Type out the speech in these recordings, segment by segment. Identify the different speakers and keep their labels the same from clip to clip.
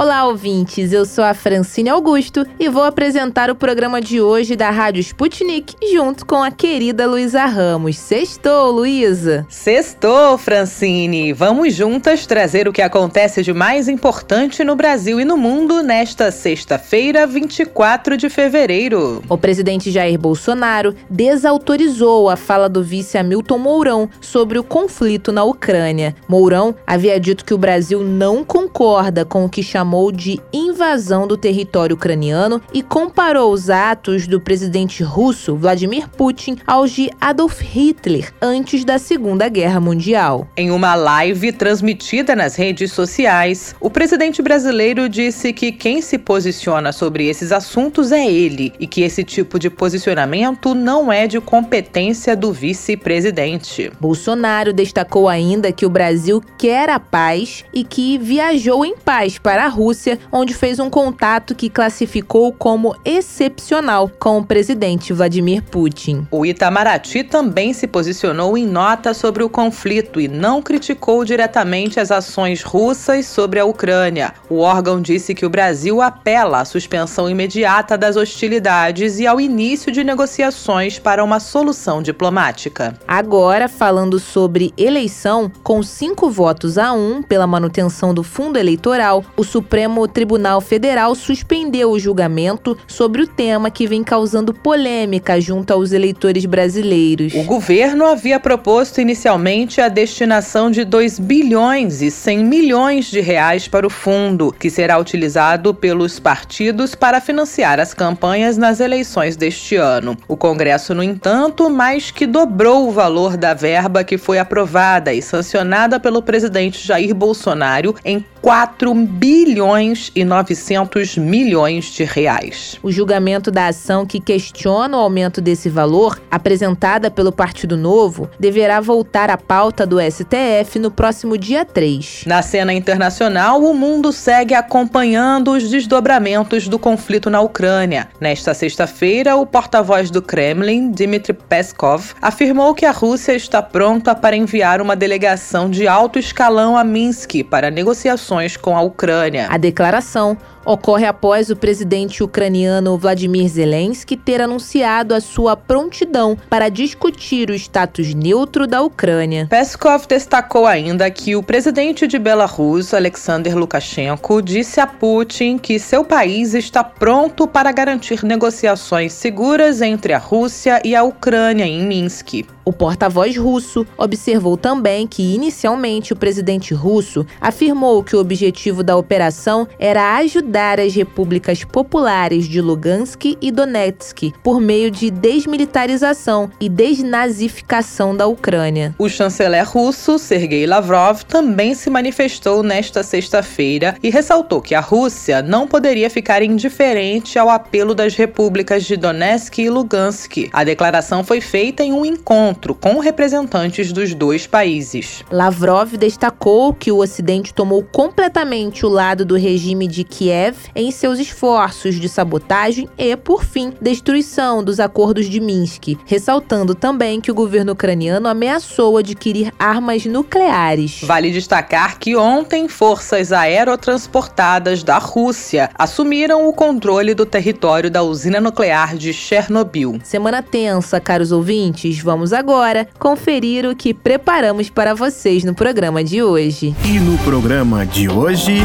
Speaker 1: Olá, ouvintes. Eu sou a Francine Augusto e vou apresentar o programa de hoje da Rádio Sputnik junto com a querida Luísa Ramos. Sextou, Luísa.
Speaker 2: Sextou, Francine. Vamos juntas trazer o que acontece de mais importante no Brasil e no mundo nesta sexta-feira, 24 de fevereiro.
Speaker 1: O presidente Jair Bolsonaro desautorizou a fala do vice Hamilton Mourão sobre o conflito na Ucrânia. Mourão havia dito que o Brasil não concorda com o que chamou chamou de invasão do território ucraniano e comparou os atos do presidente russo Vladimir Putin aos de Adolf Hitler antes da Segunda Guerra Mundial.
Speaker 2: Em uma live transmitida nas redes sociais, o presidente brasileiro disse que quem se posiciona sobre esses assuntos é ele e que esse tipo de posicionamento não é de competência do vice-presidente.
Speaker 1: Bolsonaro destacou ainda que o Brasil quer a paz e que viajou em paz para a Rússia, onde fez um contato que classificou como excepcional com o presidente Vladimir Putin.
Speaker 2: O Itamaraty também se posicionou em nota sobre o conflito e não criticou diretamente as ações russas sobre a Ucrânia. O órgão disse que o Brasil apela à suspensão imediata das hostilidades e ao início de negociações para uma solução diplomática.
Speaker 1: Agora, falando sobre eleição, com cinco votos a um pela manutenção do fundo eleitoral, o Supremo Tribunal Federal suspendeu o julgamento sobre o tema que vem causando polêmica junto aos eleitores brasileiros.
Speaker 2: O governo havia proposto inicialmente a destinação de 2 bilhões e 100 milhões de reais para o fundo, que será utilizado pelos partidos para financiar as campanhas nas eleições deste ano. O Congresso, no entanto, mais que dobrou o valor da verba que foi aprovada e sancionada pelo presidente Jair Bolsonaro em 4 bilhões e 900 milhões de reais.
Speaker 1: O julgamento da ação que questiona o aumento desse valor, apresentada pelo Partido Novo, deverá voltar à pauta do STF no próximo dia 3.
Speaker 2: Na cena internacional, o mundo segue acompanhando os desdobramentos do conflito na Ucrânia. Nesta sexta-feira, o porta-voz do Kremlin, Dmitry Peskov, afirmou que a Rússia está pronta para enviar uma delegação de alto escalão a Minsk para negociações com a Ucrânia.
Speaker 1: A declaração ocorre após o presidente ucraniano Vladimir Zelensky ter anunciado a sua prontidão para discutir o status neutro da Ucrânia.
Speaker 2: Peskov destacou ainda que o presidente de Belarus, Alexander Lukashenko, disse a Putin que seu país está pronto para garantir negociações seguras entre a Rússia e a Ucrânia em Minsk.
Speaker 1: O porta-voz russo observou também que, inicialmente, o presidente russo afirmou que o objetivo da operação era ajudar as repúblicas populares de Lugansk e Donetsk por meio de desmilitarização e desnazificação da Ucrânia.
Speaker 2: O chanceler russo, Sergei Lavrov, também se manifestou nesta sexta-feira e ressaltou que a Rússia não poderia ficar indiferente ao apelo das repúblicas de Donetsk e Lugansk. A declaração foi feita em um encontro encontro com representantes dos dois países.
Speaker 1: Lavrov destacou que o Ocidente tomou completamente o lado do regime de Kiev em seus esforços de sabotagem e, por fim, destruição dos acordos de Minsk, ressaltando também que o governo ucraniano ameaçou adquirir armas nucleares.
Speaker 2: Vale destacar que ontem forças aerotransportadas da Rússia assumiram o controle do território da usina nuclear de Chernobyl.
Speaker 1: Semana tensa, caros ouvintes, vamos agora agora conferir o que preparamos para vocês no programa de hoje.
Speaker 3: E no programa de hoje.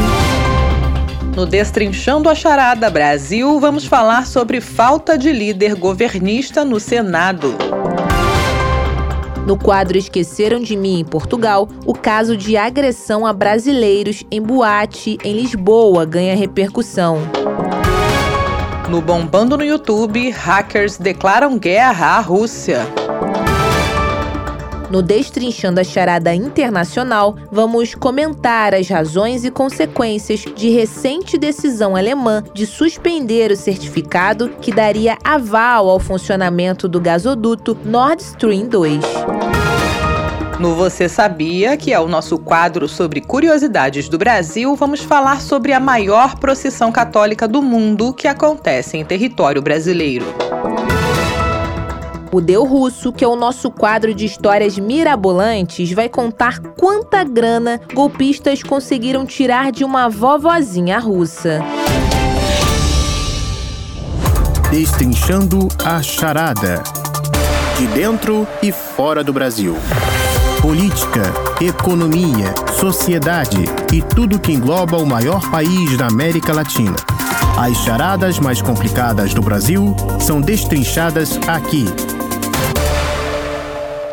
Speaker 2: No Destrinchando a Charada Brasil, vamos falar sobre falta de líder governista no Senado.
Speaker 1: No quadro Esqueceram de Mim em Portugal, o caso de agressão a brasileiros em boate em Lisboa ganha repercussão.
Speaker 2: No Bombando no YouTube, hackers declaram guerra à Rússia.
Speaker 1: No Destrinchando a Charada Internacional, vamos comentar as razões e consequências de recente decisão alemã de suspender o certificado que daria aval ao funcionamento do gasoduto Nord Stream 2.
Speaker 2: No Você Sabia, que é o nosso quadro sobre curiosidades do Brasil, vamos falar sobre a maior procissão católica do mundo que acontece em território brasileiro.
Speaker 1: O Deu Russo, que é o nosso quadro de histórias mirabolantes, vai contar quanta grana golpistas conseguiram tirar de uma vovozinha russa.
Speaker 3: Destrinchando a charada. De dentro e fora do Brasil. Política, economia, sociedade e tudo que engloba o maior país da América Latina. As charadas mais complicadas do Brasil são destrinchadas aqui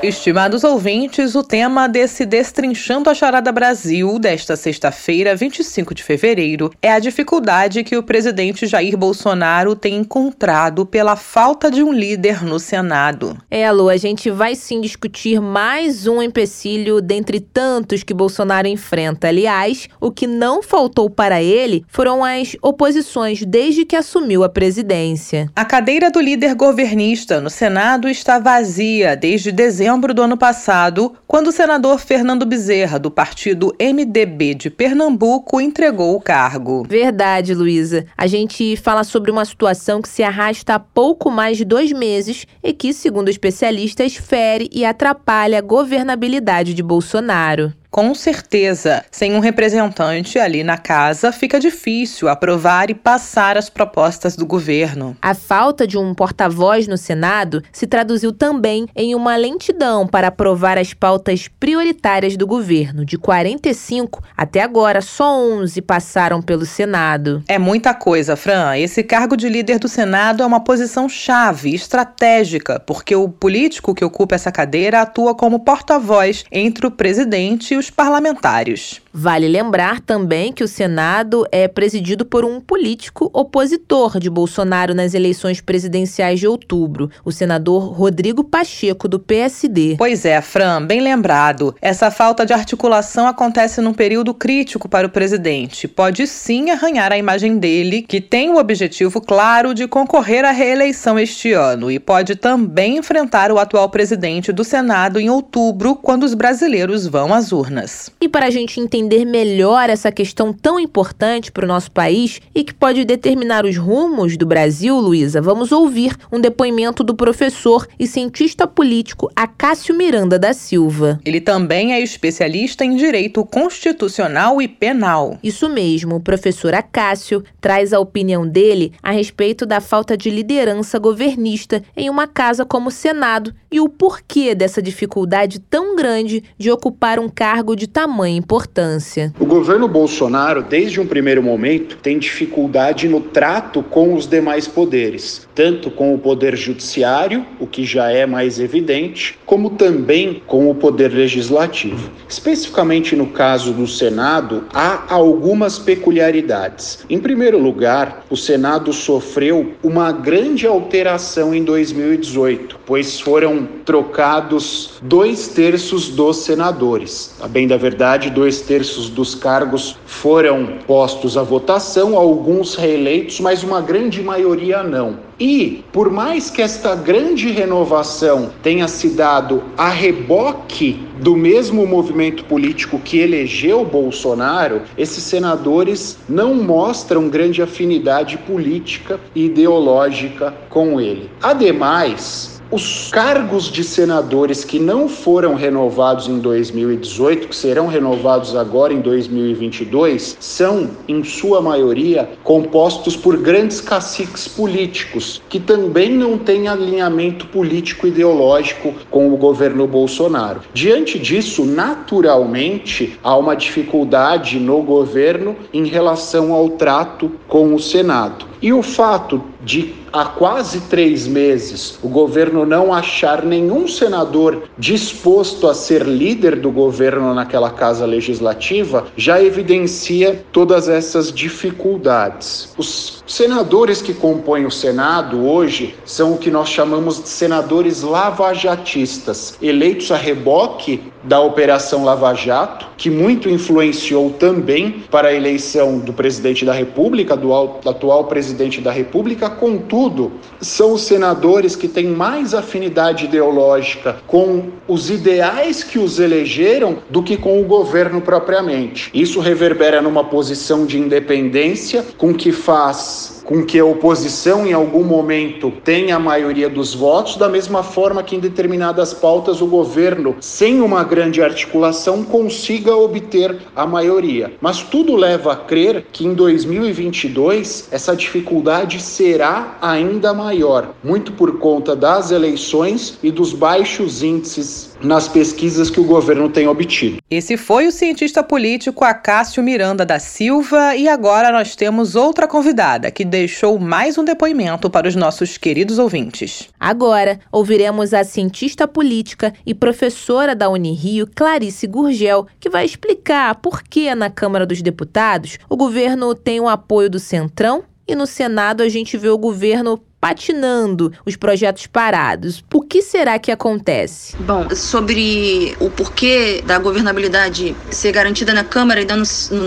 Speaker 2: Estimados ouvintes, o tema desse Destrinchando a Charada Brasil desta sexta-feira, 25 de fevereiro, é a dificuldade que o presidente Jair Bolsonaro tem encontrado pela falta de um líder no Senado.
Speaker 1: É, Lu, a gente vai sim discutir mais um empecilho dentre tantos que Bolsonaro enfrenta. Aliás, o que não faltou para ele foram as oposições desde que assumiu a presidência.
Speaker 2: A cadeira do líder governista no Senado está vazia desde dezembro dezembro do ano passado, quando o senador Fernando Bezerra, do partido MDB de Pernambuco, entregou o cargo.
Speaker 1: Verdade, Luísa. A gente fala sobre uma situação que se arrasta há pouco mais de dois meses e que, segundo especialistas, fere e atrapalha a governabilidade de Bolsonaro.
Speaker 2: Com certeza, sem um representante ali na casa, fica difícil aprovar e passar as propostas do governo.
Speaker 1: A falta de um porta-voz no Senado se traduziu também em uma lentidão para aprovar as pautas prioritárias do governo. De 45 até agora, só 11 passaram pelo Senado.
Speaker 2: É muita coisa, Fran. Esse cargo de líder do Senado é uma posição chave, estratégica, porque o político que ocupa essa cadeira atua como porta-voz entre o presidente e os parlamentares.
Speaker 1: Vale lembrar também que o Senado é presidido por um político opositor de Bolsonaro nas eleições presidenciais de outubro, o senador Rodrigo Pacheco, do PSD.
Speaker 2: Pois é, Fran, bem lembrado. Essa falta de articulação acontece num período crítico para o presidente. Pode sim arranhar a imagem dele, que tem o objetivo claro de concorrer à reeleição este ano, e pode também enfrentar o atual presidente do Senado em outubro, quando os brasileiros vão às urnas.
Speaker 1: E para a gente entender entender melhor essa questão tão importante para o nosso país e que pode determinar os rumos do Brasil, Luísa, vamos ouvir um depoimento do professor e cientista político Acácio Miranda da Silva.
Speaker 2: Ele também é especialista em direito constitucional e penal.
Speaker 1: Isso mesmo, o professor Acácio traz a opinião dele a respeito da falta de liderança governista em uma casa como o Senado e o porquê dessa dificuldade tão grande de ocupar um cargo de tamanha importância
Speaker 4: O governo Bolsonaro, desde um primeiro momento, tem dificuldade no trato com os demais poderes, tanto com o poder judiciário, o que já é mais evidente, como também com o poder legislativo. Especificamente no caso do Senado, há algumas peculiaridades. Em primeiro lugar, o Senado sofreu uma grande alteração em 2018, pois foram trocados dois terços dos senadores. A bem da verdade, dois terços terços dos cargos foram postos à votação, alguns reeleitos, mas uma grande maioria não. E, por mais que esta grande renovação tenha se dado a reboque do mesmo movimento político que elegeu Bolsonaro, esses senadores não mostram grande afinidade política e ideológica com ele. Ademais, os cargos de senadores que não foram renovados em 2018, que serão renovados agora em 2022, são, em sua maioria, compostos por grandes caciques políticos, que também não têm alinhamento político ideológico com o governo Bolsonaro. Diante disso, naturalmente, há uma dificuldade no governo em relação ao trato com o Senado. E o fato de há quase três meses o governo não achar nenhum senador disposto a ser líder do governo naquela casa legislativa já evidencia todas essas dificuldades. Os senadores que compõem o Senado hoje são o que nós chamamos de senadores lavajatistas, eleitos a reboque da Operação Lava Jato, que muito influenciou também para a eleição do presidente da República, do atual presidente da República. Contudo, são os senadores que têm mais afinidade ideológica com os ideais que os elegeram do que com o governo propriamente. Isso reverbera numa posição de independência com que faz com que a oposição em algum momento tenha a maioria dos votos, da mesma forma que em determinadas pautas o governo, sem uma grande articulação, consiga obter a maioria. Mas tudo leva a crer que em 2022 essa dificuldade será ainda maior, muito por conta das eleições e dos baixos índices nas pesquisas que o governo tem obtido.
Speaker 2: Esse foi o cientista político Acácio Miranda da Silva e agora nós temos outra convidada que deixou mais um depoimento para os nossos queridos ouvintes.
Speaker 1: Agora ouviremos a cientista política e professora da Unirio, Clarice Gurgel, que vai explicar por que na Câmara dos Deputados o governo tem o apoio do Centrão e no Senado a gente vê o governo patinando, os projetos parados. O que será que acontece?
Speaker 5: Bom, sobre o porquê da governabilidade ser garantida na Câmara e no,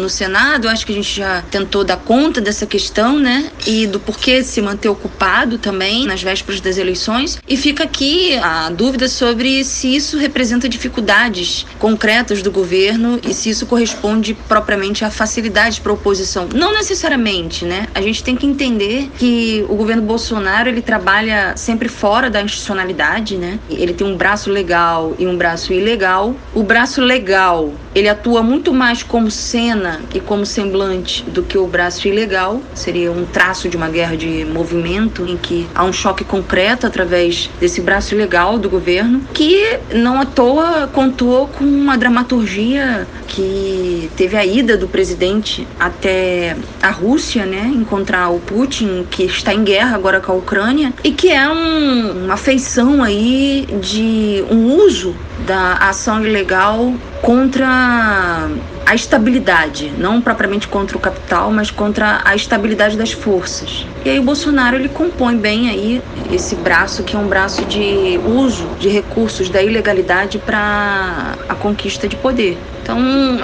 Speaker 5: no Senado, acho que a gente já tentou dar conta dessa questão, né? E do porquê se manter ocupado também nas vésperas das eleições. E fica aqui a dúvida sobre se isso representa dificuldades concretas do governo e se isso corresponde propriamente a facilidades para a oposição. Não necessariamente, né? A gente tem que entender que o governo Bolsonaro Bolsonaro ele trabalha sempre fora da institucionalidade, né? Ele tem um braço legal e um braço ilegal. O braço legal ele atua muito mais como cena e como semblante do que o braço ilegal. Seria um traço de uma guerra de movimento em que há um choque concreto através desse braço ilegal do governo, que não à toa contou com uma dramaturgia que teve a ida do presidente até a Rússia, né, encontrar o Putin, que está em guerra agora com a Ucrânia, e que é um, uma feição aí de um uso da ação ilegal contra a estabilidade, não propriamente contra o capital, mas contra a estabilidade das forças. E aí o Bolsonaro ele compõe bem aí esse braço que é um braço de uso de recursos da ilegalidade para a conquista de poder. Então,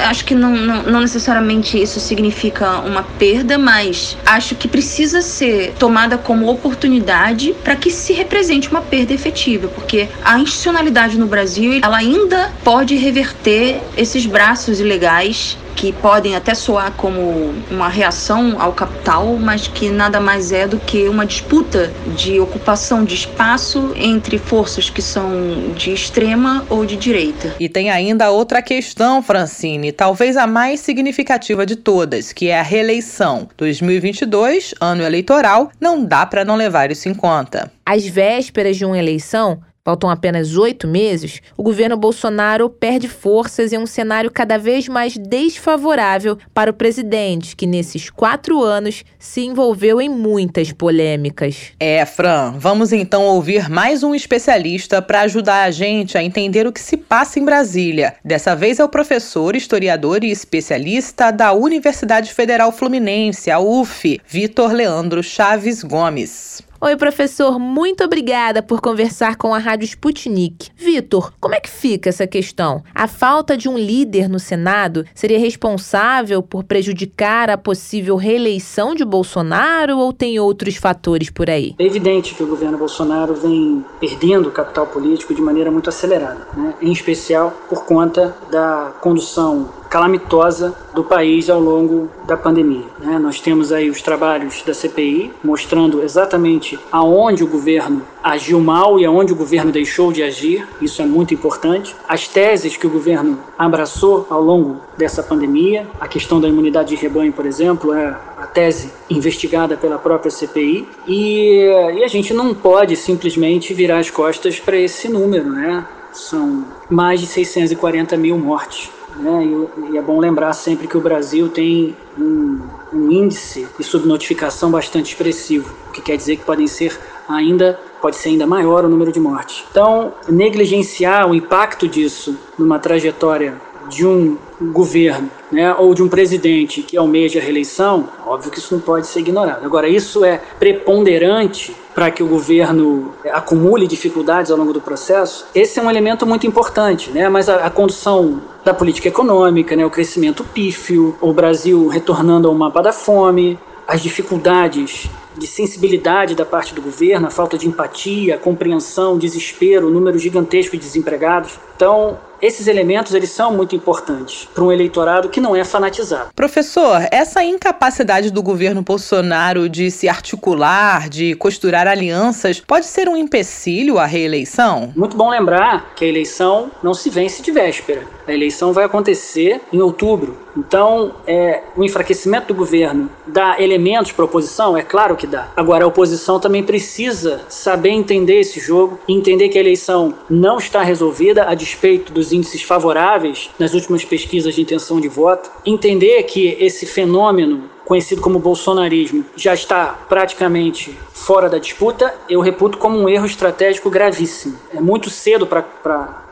Speaker 5: acho que não, não, não, necessariamente isso significa uma perda, mas acho que precisa ser tomada como oportunidade para que se represente uma perda efetiva, porque a institucionalidade no Brasil ela ainda pode reverter esses braços ilegais que podem até soar como uma reação ao capital, mas que nada mais é do que uma disputa de ocupação de espaço entre forças que são de extrema ou de direita.
Speaker 2: E tem ainda outra questão, Francine, talvez a mais significativa de todas, que é a reeleição. 2022, ano eleitoral, não dá para não levar isso em conta.
Speaker 1: Às vésperas de uma eleição, Faltam apenas oito meses, o governo Bolsonaro perde forças em um cenário cada vez mais desfavorável para o presidente, que nesses quatro anos se envolveu em muitas polêmicas.
Speaker 2: É, Fran, vamos então ouvir mais um especialista para ajudar a gente a entender o que se passa em Brasília. Dessa vez é o professor, historiador e especialista da Universidade Federal Fluminense, a UF, Vitor Leandro Chaves Gomes.
Speaker 1: Oi, professor, muito obrigada por conversar com a Rádio Sputnik. Vitor, como é que fica essa questão? A falta de um líder no Senado seria responsável por prejudicar a possível reeleição de Bolsonaro ou tem outros fatores por aí?
Speaker 6: É evidente que o governo Bolsonaro vem perdendo capital político de maneira muito acelerada, né? em especial por conta da condução calamitosa do país ao longo da pandemia. Né? Nós temos aí os trabalhos da CPI mostrando exatamente aonde o governo agiu mal e aonde o governo deixou de agir. Isso é muito importante. As teses que o governo abraçou ao longo dessa pandemia, a questão da imunidade de rebanho, por exemplo, é a tese investigada pela própria CPI e, e a gente não pode simplesmente virar as costas para esse número, né? São mais de 640 mil mortes né? E, e, é bom lembrar sempre que o Brasil tem um, um índice de subnotificação bastante expressivo, o que quer dizer que podem ser ainda pode ser ainda maior o número de mortes. Então, negligenciar o impacto disso numa trajetória de um governo né, ou de um presidente que almeja a reeleição, óbvio que isso não pode ser ignorado. Agora, isso é preponderante para que o governo acumule dificuldades ao longo do processo? Esse é um elemento muito importante, né? mas a, a condução da política econômica, né, o crescimento pífio, o Brasil retornando ao mapa da fome, as dificuldades de sensibilidade da parte do governo, a falta de empatia, compreensão, desespero, número gigantesco de desempregados. Então, esses elementos eles são muito importantes para um eleitorado que não é fanatizado.
Speaker 2: Professor, essa incapacidade do governo Bolsonaro de se articular, de costurar alianças, pode ser um empecilho à reeleição?
Speaker 6: Muito bom lembrar que a eleição não se vence de véspera. A eleição vai acontecer em outubro. Então, é, o enfraquecimento do governo dá elementos para a oposição? É claro que dá. Agora, a oposição também precisa saber entender esse jogo, entender que a eleição não está resolvida a despeito dos índices favoráveis nas últimas pesquisas de intenção de voto, entender que esse fenômeno conhecido como bolsonarismo, já está praticamente fora da disputa, eu reputo como um erro estratégico gravíssimo. É muito cedo para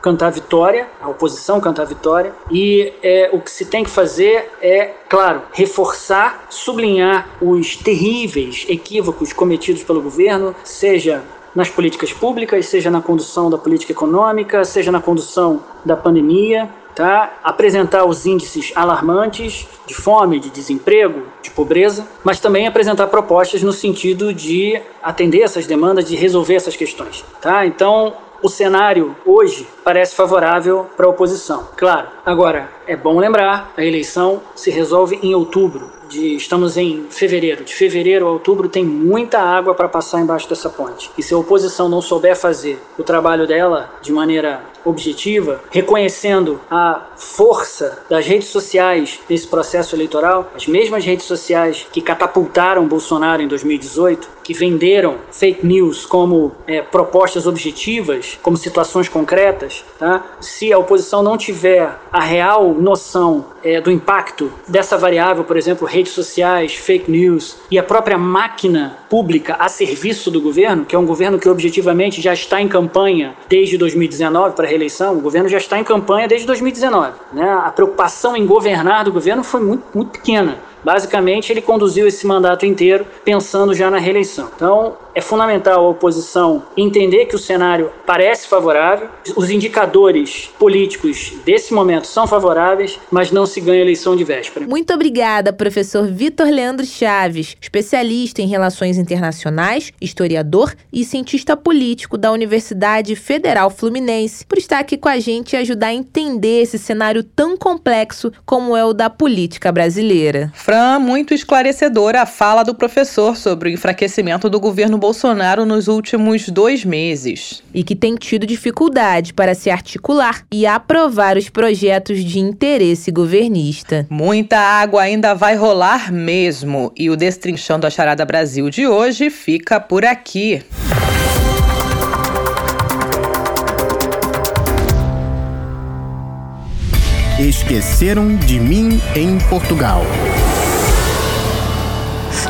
Speaker 6: cantar vitória, a oposição cantar vitória, e é, o que se tem que fazer é, claro, reforçar, sublinhar os terríveis equívocos cometidos pelo governo, seja nas políticas públicas, seja na condução da política econômica, seja na condução da pandemia, tá? apresentar os índices alarmantes de fome, de desemprego, de pobreza, mas também apresentar propostas no sentido de atender essas demandas, de resolver essas questões. Tá? Então, o cenário hoje parece favorável para a oposição. Claro, agora é bom lembrar, a eleição se resolve em outubro de estamos em fevereiro, de fevereiro a outubro tem muita água para passar embaixo dessa ponte. E se a oposição não souber fazer o trabalho dela de maneira objetiva, reconhecendo a força das redes sociais nesse processo eleitoral, as mesmas redes sociais que catapultaram Bolsonaro em 2018, que venderam fake news como é, propostas objetivas, como situações concretas, tá? se a oposição não tiver a real noção é, do impacto dessa variável, por exemplo, redes sociais, fake news e a própria máquina pública a serviço do governo, que é um governo que objetivamente já está em campanha desde 2019 para reeleição, o governo já está em campanha desde 2019. Né? A preocupação em governar do governo foi muito, muito pequena. Basicamente, ele conduziu esse mandato inteiro pensando já na reeleição. Então, é fundamental a oposição entender que o cenário parece favorável, os indicadores políticos desse momento são favoráveis, mas não se ganha eleição de véspera.
Speaker 1: Muito obrigada, professor Vitor Leandro Chaves, especialista em relações internacionais, historiador e cientista político da Universidade Federal Fluminense, por estar aqui com a gente e ajudar a entender esse cenário tão complexo como é o da política brasileira.
Speaker 2: Fran, muito esclarecedora a fala do professor sobre o enfraquecimento do governo Bolsonaro nos últimos dois meses.
Speaker 1: E que tem tido dificuldade para se articular e aprovar os projetos de interesse governista.
Speaker 2: Muita água ainda vai rolar mesmo. E o Destrinchando a Charada Brasil de hoje fica por aqui.
Speaker 3: Esqueceram de mim em Portugal.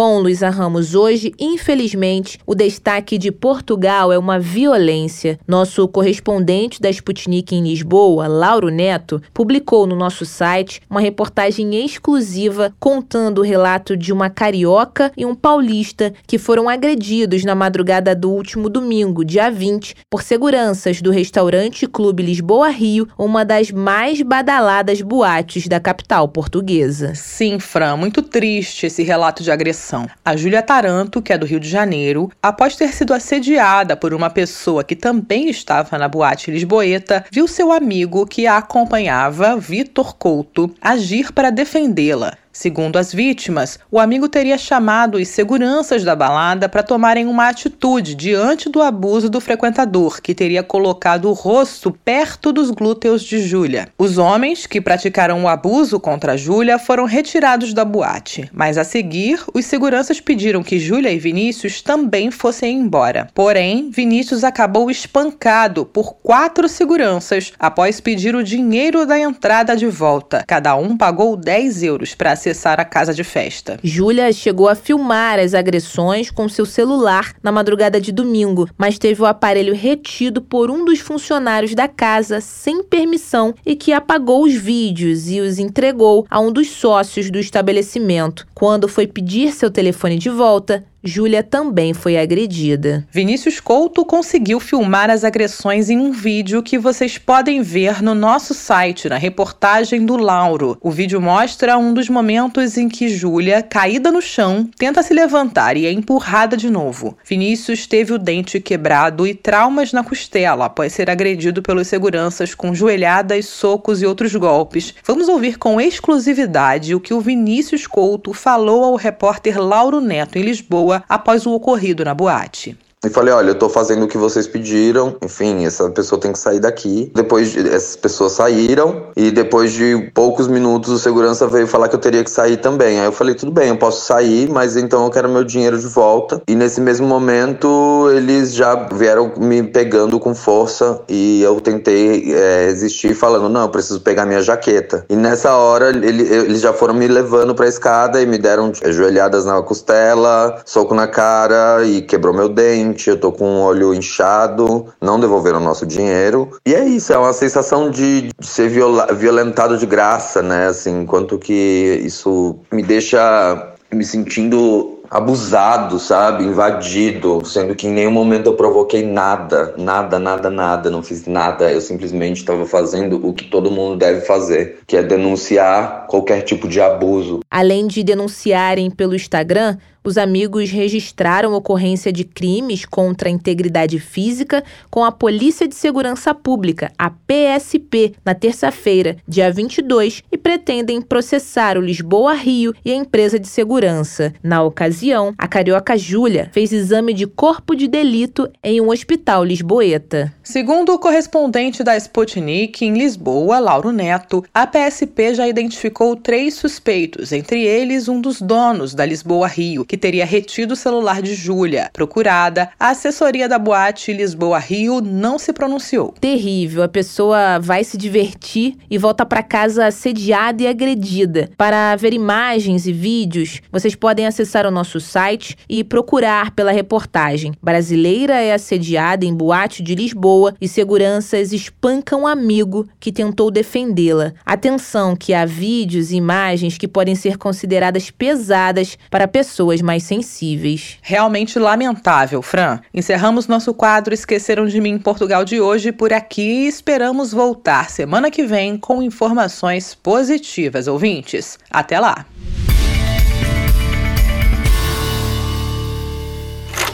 Speaker 1: Bom, Luísa Ramos, hoje, infelizmente, o destaque de Portugal é uma violência. Nosso correspondente da Sputnik em Lisboa, Lauro Neto, publicou no nosso site uma reportagem exclusiva contando o relato de uma carioca e um paulista que foram agredidos na madrugada do último domingo, dia 20, por seguranças do restaurante Clube Lisboa Rio, uma das mais badaladas boates da capital portuguesa.
Speaker 2: Sim, Fran, muito triste esse relato de agressão a Júlia Taranto, que é do Rio de Janeiro, após ter sido assediada por uma pessoa que também estava na boate lisboeta, viu seu amigo que a acompanhava, Vitor Couto, agir para defendê-la. Segundo as vítimas, o amigo teria chamado os seguranças da balada para tomarem uma atitude diante do abuso do frequentador, que teria colocado o rosto perto dos glúteos de Júlia. Os homens que praticaram o abuso contra Júlia foram retirados da boate, mas a seguir, os seguranças pediram que Júlia e Vinícius também fossem embora. Porém, Vinícius acabou espancado por quatro seguranças após pedir o dinheiro da entrada de volta. Cada um pagou 10 euros para acessar a casa de festa.
Speaker 1: Júlia chegou a filmar as agressões com seu celular na madrugada de domingo, mas teve o aparelho retido por um dos funcionários da casa sem permissão e que apagou os vídeos e os entregou a um dos sócios do estabelecimento. Quando foi pedir seu telefone de volta, Júlia também foi agredida.
Speaker 2: Vinícius Couto conseguiu filmar as agressões em um vídeo que vocês podem ver no nosso site, na reportagem do Lauro. O vídeo mostra um dos momentos em que Júlia, caída no chão, tenta se levantar e é empurrada de novo. Vinícius teve o dente quebrado e traumas na costela após ser agredido pelos seguranças com joelhadas, socos e outros golpes. Vamos ouvir com exclusividade o que o Vinícius Couto falou ao repórter Lauro Neto em Lisboa após o ocorrido na boate.
Speaker 7: E falei, olha, eu tô fazendo o que vocês pediram, enfim, essa pessoa tem que sair daqui. Depois, de, essas pessoas saíram, e depois de poucos minutos, o segurança veio falar que eu teria que sair também. Aí eu falei, tudo bem, eu posso sair, mas então eu quero meu dinheiro de volta. E nesse mesmo momento, eles já vieram me pegando com força, e eu tentei é, resistir, falando, não, eu preciso pegar minha jaqueta. E nessa hora, ele, eles já foram me levando pra escada e me deram joelhadas na costela, soco na cara, e quebrou meu dente eu tô com o olho inchado, não devolveram o nosso dinheiro. E é isso, é uma sensação de, de ser viola, violentado de graça, né? Assim, enquanto que isso me deixa me sentindo abusado, sabe? Invadido, sendo que em nenhum momento eu provoquei nada, nada, nada, nada, não fiz nada. Eu simplesmente estava fazendo o que todo mundo deve fazer, que é denunciar qualquer tipo de abuso.
Speaker 1: Além de denunciarem pelo Instagram, os amigos registraram ocorrência de crimes contra a integridade física com a Polícia de Segurança Pública, a PSP, na terça-feira, dia 22, e pretendem processar o Lisboa Rio e a empresa de segurança. Na ocasião, a carioca Júlia fez exame de corpo de delito em um hospital lisboeta.
Speaker 2: Segundo o correspondente da Sputnik em Lisboa, Lauro Neto, a PSP já identificou três suspeitos, entre eles um dos donos da Lisboa Rio, que teria retido o celular de Júlia. Procurada, a assessoria da boate Lisboa Rio não se pronunciou.
Speaker 1: Terrível. A pessoa vai se divertir e volta para casa assediada e agredida. Para ver imagens e vídeos, vocês podem acessar o nosso site e procurar pela reportagem. Brasileira é assediada em boate de Lisboa e seguranças espancam um amigo que tentou defendê-la. Atenção que há vídeos e imagens que podem ser consideradas pesadas para pessoas mais sensíveis.
Speaker 2: Realmente lamentável, Fran. Encerramos nosso quadro Esqueceram de Mim em Portugal de hoje por aqui e esperamos voltar semana que vem com informações positivas, ouvintes. Até lá!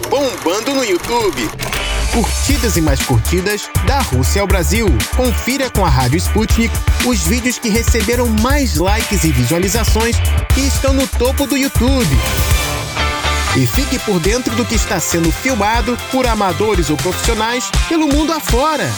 Speaker 3: Bombando no YouTube. Curtidas e mais curtidas da Rússia ao Brasil. Confira com a Rádio Sputnik os vídeos que receberam mais likes e visualizações e estão no topo do YouTube. E fique por dentro do que está sendo filmado por amadores ou profissionais pelo mundo afora.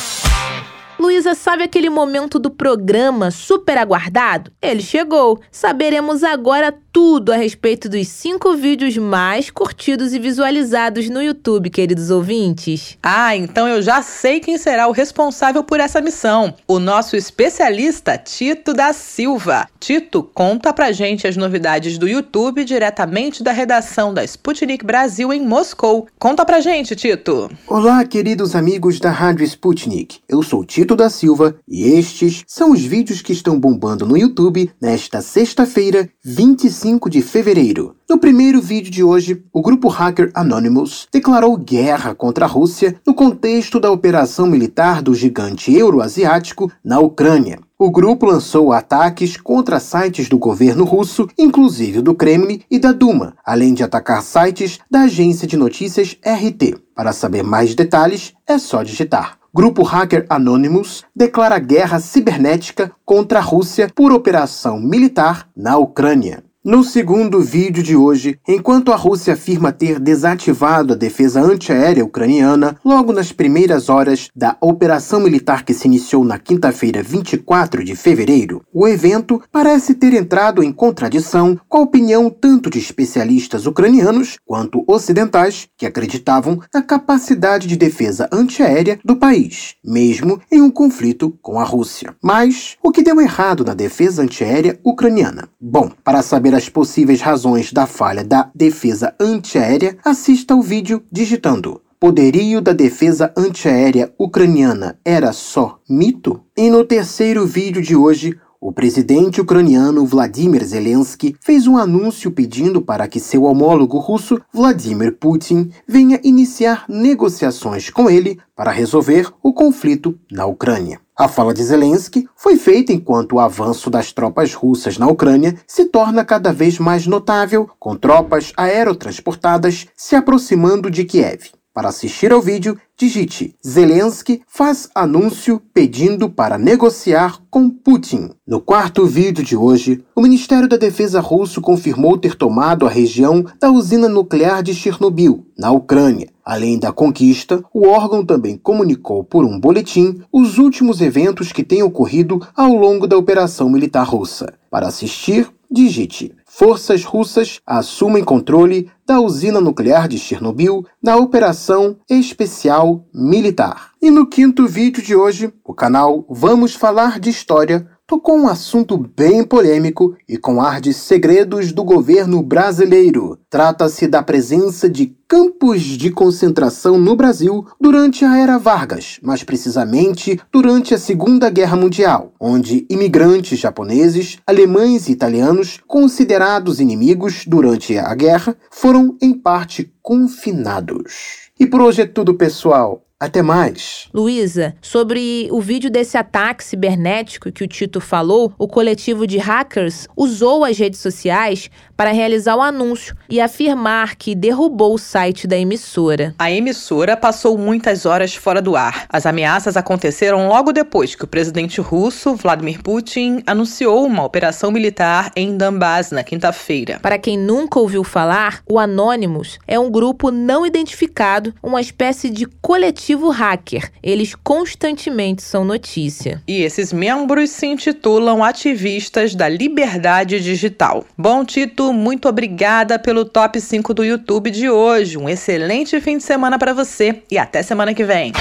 Speaker 1: Luísa, sabe aquele momento do programa super aguardado? Ele chegou. Saberemos agora tudo a respeito dos cinco vídeos mais curtidos e visualizados no YouTube, queridos ouvintes.
Speaker 2: Ah, então eu já sei quem será o responsável por essa missão. O nosso especialista Tito da Silva. Tito, conta pra gente as novidades do YouTube diretamente da redação da Sputnik Brasil em Moscou. Conta pra gente, Tito.
Speaker 3: Olá, queridos amigos da Rádio Sputnik. Eu sou Tito da Silva e estes são os vídeos que estão bombando no YouTube nesta sexta-feira, 25 5 de fevereiro. No primeiro vídeo de hoje, o grupo hacker Anonymous declarou guerra contra a Rússia no contexto da operação militar do gigante euroasiático na Ucrânia. O grupo lançou ataques contra sites do governo russo, inclusive do Kremlin e da Duma, além de atacar sites da agência de notícias RT. Para saber mais detalhes, é só digitar. Grupo hacker Anonymous declara guerra cibernética contra a Rússia por operação militar na Ucrânia. No segundo vídeo de hoje, enquanto a Rússia afirma ter desativado a defesa antiaérea ucraniana logo nas primeiras horas da operação militar que se iniciou na quinta-feira, 24 de fevereiro, o evento parece ter entrado em contradição com a opinião tanto de especialistas ucranianos quanto ocidentais que acreditavam na capacidade de defesa antiaérea do país, mesmo em um conflito com a Rússia. Mas o que deu errado na defesa antiaérea ucraniana? Bom, para saber as possíveis razões da falha da defesa antiaérea, assista ao vídeo digitando Poderio da defesa antiaérea ucraniana era só mito? E no terceiro vídeo de hoje, o presidente ucraniano Vladimir Zelensky fez um anúncio pedindo para que seu homólogo russo, Vladimir Putin, venha iniciar negociações com ele para resolver o conflito na Ucrânia. A fala de Zelensky foi feita enquanto o avanço das tropas russas na Ucrânia se torna cada vez mais notável, com tropas aerotransportadas se aproximando de Kiev. Para assistir ao vídeo, digite Zelensky faz anúncio pedindo para negociar com Putin. No quarto vídeo de hoje, o Ministério da Defesa russo confirmou ter tomado a região da usina nuclear de Chernobyl, na Ucrânia. Além da conquista, o órgão também comunicou por um boletim os últimos eventos que têm ocorrido ao longo da operação militar russa. Para assistir, digite forças russas assumem controle da usina nuclear de Chernobyl na Operação Especial Militar. E no quinto vídeo de hoje, o canal Vamos Falar de História tocou um assunto bem polêmico e com ar de segredos do governo brasileiro. Trata-se da presença de campos de concentração no Brasil durante a Era Vargas, mais precisamente durante a Segunda Guerra Mundial, onde imigrantes japoneses, alemães e italianos, considerados inimigos durante a guerra, foram em parte confinados. E por hoje é tudo, pessoal. Até mais.
Speaker 1: Luísa, sobre o vídeo desse ataque cibernético que o Tito falou, o coletivo de hackers usou as redes sociais para realizar o anúncio e afirmar que derrubou o site da emissora.
Speaker 2: A emissora passou muitas horas fora do ar. As ameaças aconteceram logo depois que o presidente russo, Vladimir Putin, anunciou uma operação militar em Donbass na quinta-feira.
Speaker 1: Para quem nunca ouviu falar, o Anonymous é um grupo não identificado, uma espécie de coletivo coletivo hacker. Eles constantemente são notícia.
Speaker 2: E esses membros se intitulam ativistas da liberdade digital. Bom, Tito, muito obrigada pelo top 5 do YouTube de hoje. Um excelente fim de semana para você e até semana que vem.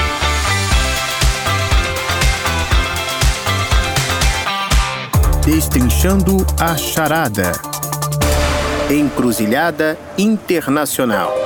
Speaker 3: Destrinchando a charada. Encruzilhada Internacional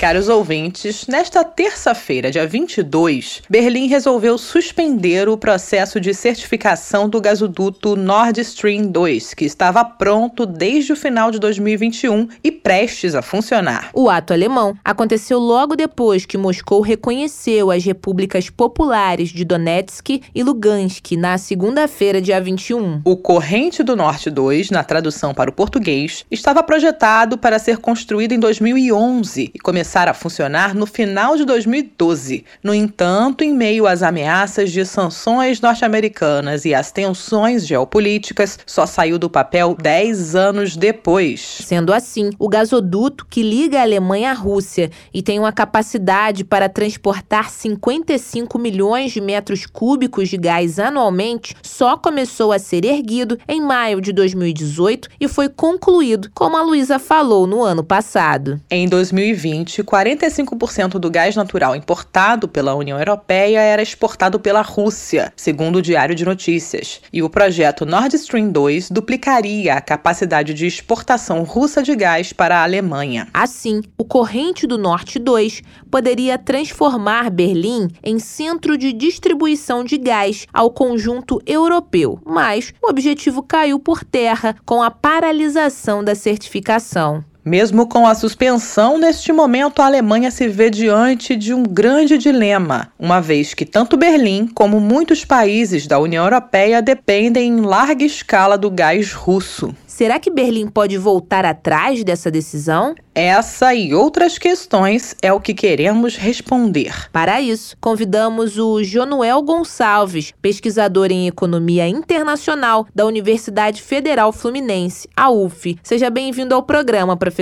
Speaker 2: Caros ouvintes, nesta terça-feira, dia 22, Berlim resolveu suspender o processo de certificação do gasoduto Nord Stream 2, que estava pronto desde o final de 2021 e prestes a funcionar.
Speaker 1: O ato alemão aconteceu logo depois que Moscou reconheceu as repúblicas populares de Donetsk e Lugansk na segunda-feira, dia 21.
Speaker 2: O Corrente do Norte 2, na tradução para o português, estava projetado para ser construído em 2011 e começar começar a funcionar no final de 2012. No entanto, em meio às ameaças de sanções norte-americanas e às tensões geopolíticas, só saiu do papel 10 anos depois.
Speaker 1: Sendo assim, o gasoduto que liga a Alemanha à Rússia e tem uma capacidade para transportar 55 milhões de metros cúbicos de gás anualmente, só começou a ser erguido em maio de 2018 e foi concluído, como a Luísa falou no ano passado.
Speaker 2: Em 2020, 45% do gás natural importado pela União Europeia era exportado pela Rússia, segundo o Diário de Notícias. E o projeto Nord Stream 2 duplicaria a capacidade de exportação russa de gás para a Alemanha.
Speaker 1: Assim, o Corrente do Norte 2 poderia transformar Berlim em centro de distribuição de gás ao conjunto europeu, mas o objetivo caiu por terra com a paralisação da certificação.
Speaker 2: Mesmo com a suspensão, neste momento a Alemanha se vê diante de um grande dilema, uma vez que tanto Berlim como muitos países da União Europeia dependem em larga escala do gás russo.
Speaker 1: Será que Berlim pode voltar atrás dessa decisão?
Speaker 2: Essa e outras questões é o que queremos responder.
Speaker 1: Para isso, convidamos o Jonuel Gonçalves, pesquisador em economia internacional da Universidade Federal Fluminense, a UF. Seja bem-vindo ao programa, professor.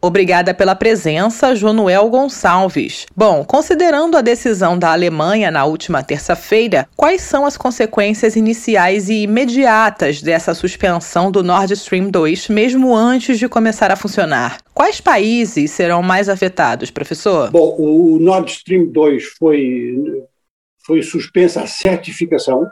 Speaker 2: Obrigada pela presença, Jonuel Gonçalves. Bom, considerando a decisão da Alemanha na última terça-feira, quais são as consequências iniciais e imediatas dessa suspensão do Nord Stream 2, mesmo antes de começar a funcionar? Quais países serão mais afetados, professor?
Speaker 8: Bom, o Nord Stream 2 foi, foi suspensa a certificação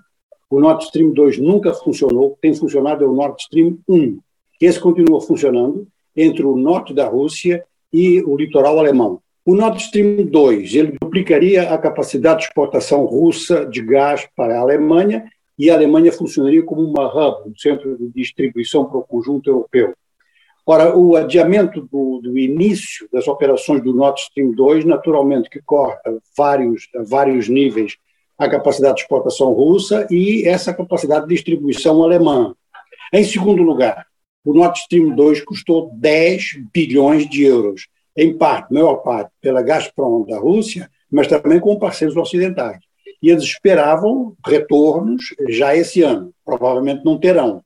Speaker 8: O Nord Stream 2 nunca funcionou, tem funcionado é o Nord Stream 1. Esse continua funcionando entre o norte da Rússia e o litoral alemão. O Nord Stream 2 ele duplicaria a capacidade de exportação russa de gás para a Alemanha e a Alemanha funcionaria como uma hub, um centro de distribuição para o conjunto europeu. Ora, o adiamento do, do, início das operações do Nord Stream 2, naturalmente que corta vários, vários níveis a capacidade de exportação russa e essa capacidade de distribuição alemã. Em segundo lugar, o Nord Stream 2 custou 10 bilhões de euros, em parte, maior parte, pela Gazprom da Rússia, mas também com parceiros ocidentais. E eles esperavam retornos já esse ano, provavelmente não terão.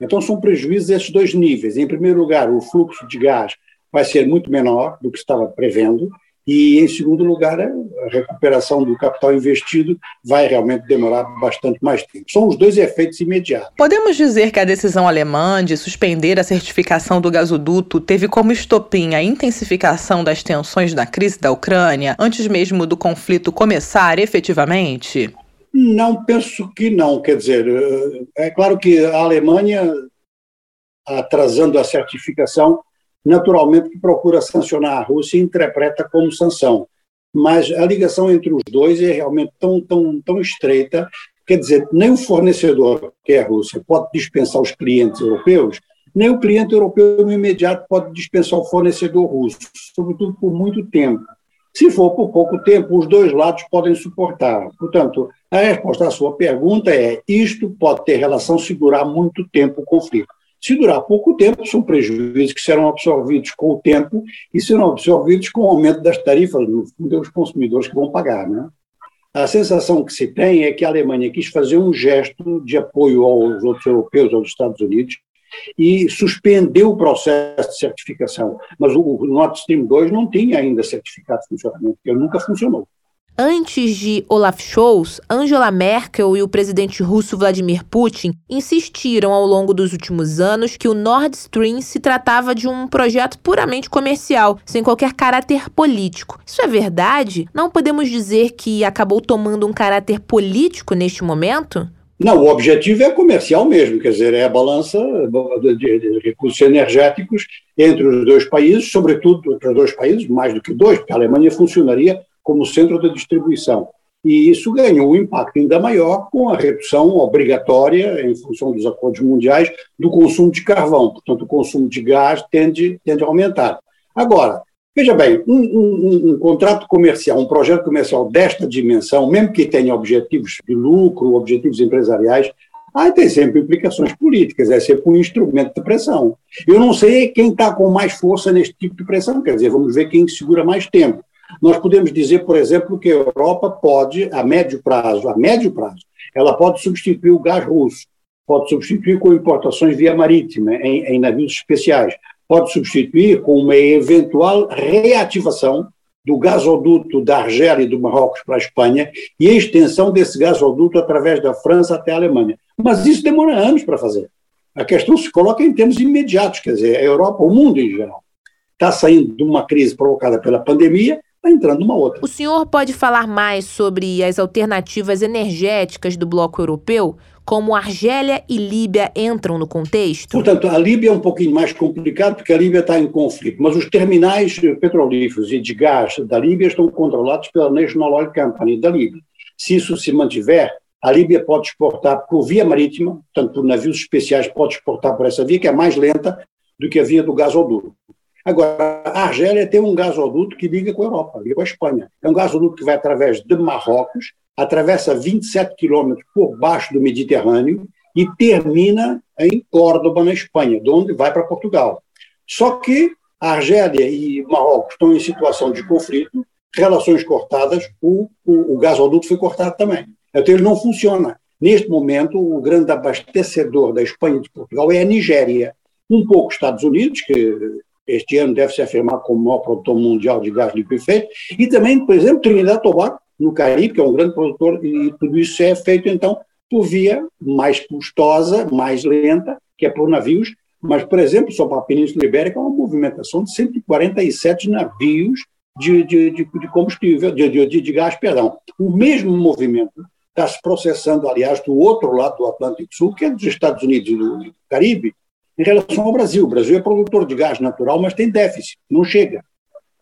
Speaker 8: Então, são prejuízos esses dois níveis. Em primeiro lugar, o fluxo de gás vai ser muito menor do que estava prevendo, e, em segundo lugar, a recuperação do capital investido vai realmente demorar bastante mais tempo. São os dois efeitos imediatos.
Speaker 2: Podemos dizer que a decisão alemã de suspender a certificação do gasoduto teve como estopim a intensificação das tensões na crise da Ucrânia, antes mesmo do conflito começar efetivamente?
Speaker 8: Não, penso que não. Quer dizer, eh, é claro que a Alemanha, atrasando a certificação, naturalmente que procura sancionar a Rússia e interpreta como sanção. Mas a ligação entre os dois é realmente tão, tão, tão estreita, quer dizer, nem o fornecedor, que é a Rússia, pode dispensar os clientes europeus, nem o cliente europeu no imediato pode dispensar o fornecedor russo, sobretudo por muito tempo. Se for por pouco tempo, os dois lados podem suportar. Portanto, a resposta à sua pergunta é: isto pode ter relação se durar muito tempo o conflito. Se durar pouco tempo, são prejuízos que serão absorvidos com o tempo e serão absorvidos com o aumento das tarifas, no fundo, consumidores que vão pagar. Né? A sensação que se tem é que a Alemanha quis fazer um gesto de apoio aos outros europeus, aos Estados Unidos, e suspendeu o processo de certificação. Mas o Nord Stream 2 não tinha ainda certificado de funcionamento, porque nunca funcionou.
Speaker 1: Antes de Olaf Scholz, Angela Merkel e o presidente russo Vladimir Putin insistiram ao longo dos últimos anos que o Nord Stream se tratava de um projeto puramente comercial, sem qualquer caráter político. Isso é verdade? Não podemos dizer que acabou tomando um caráter político neste momento?
Speaker 8: Não, o objetivo é comercial mesmo, quer dizer, é a balança de recursos energéticos entre os dois países, sobretudo entre os dois países, mais do que dois, porque a Alemanha funcionaria como centro de distribuição. E isso ganhou um impacto ainda maior com a redução obrigatória, em função dos acordos mundiais, do consumo de carvão. Portanto, o consumo de gás tende, tende a aumentar. Agora, veja bem, um, um, um, contrato comercial, um projeto comercial desta dimensão, mesmo que tenha objetivos de lucro, objetivos empresariais, aí tem sempre implicações políticas, é sempre um instrumento de pressão. Eu não sei quem está com mais força neste tipo de pressão, quer dizer, vamos ver quem segura mais tempo. Nós podemos dizer, por exemplo, que a Europa pode, a médio prazo, a médio prazo, ela pode substituir o gás russo, pode substituir com importações via marítima, em, em navios especiais, pode substituir com uma eventual reativação do gasoduto da Argélia e do Marrocos para a Espanha e a extensão desse gasoduto através da França até a Alemanha. Mas isso demora anos para fazer. A questão se coloca em termos imediatos, quer dizer, a Europa, o mundo em geral, está saindo de uma crise provocada pela pandemia está entrando numa outra.
Speaker 1: O senhor pode falar mais sobre as alternativas energéticas do bloco europeu? Como Argélia e Líbia entram no contexto?
Speaker 8: Portanto, a Líbia é um pouquinho mais complicado porque a Líbia está em conflito, mas os terminais petrolíferos e de gás da Líbia estão controlados pela National Oil Company da Líbia. Se isso se mantiver, a Líbia pode exportar por via marítima, portanto, por navios especiais, pode exportar por essa via, que é mais lenta do que a via do gasoduto. Agora, a Argélia tem um gasoduto que liga com a Europa, liga com a Espanha. É um gasoduto que vai através de Marrocos, atravessa 27 quilômetros por baixo do Mediterrâneo e termina em Córdoba, na Espanha, de onde vai para Portugal. Só que a Argélia e Marrocos estão em situação de conflito, relações cortadas, o, o, o gasoduto foi cortado também. Então ele não funciona. Neste momento, o grande abastecedor da Espanha e de Portugal é a Nigéria. Um pouco Estados Unidos, que este ano deve se afirmar como o maior produtor mundial de gás liquefeito, e também, por exemplo, Trinidad e Tobago, no Caribe, que é um grande produtor, e tudo isso é feito, então, por via mais custosa, mais lenta, que é por navios, mas, por exemplo, só para a Península Ibérica, é uma movimentação de 147 navios de, de, de, de combustível, de, de, gás, perdão. O mesmo movimento está se processando, aliás, do outro lado do Atlântico Sul, que é dos Estados Unidos e do Caribe, em relação ao Brasil. O Brasil é produtor de gás natural, mas tem déficit, não chega.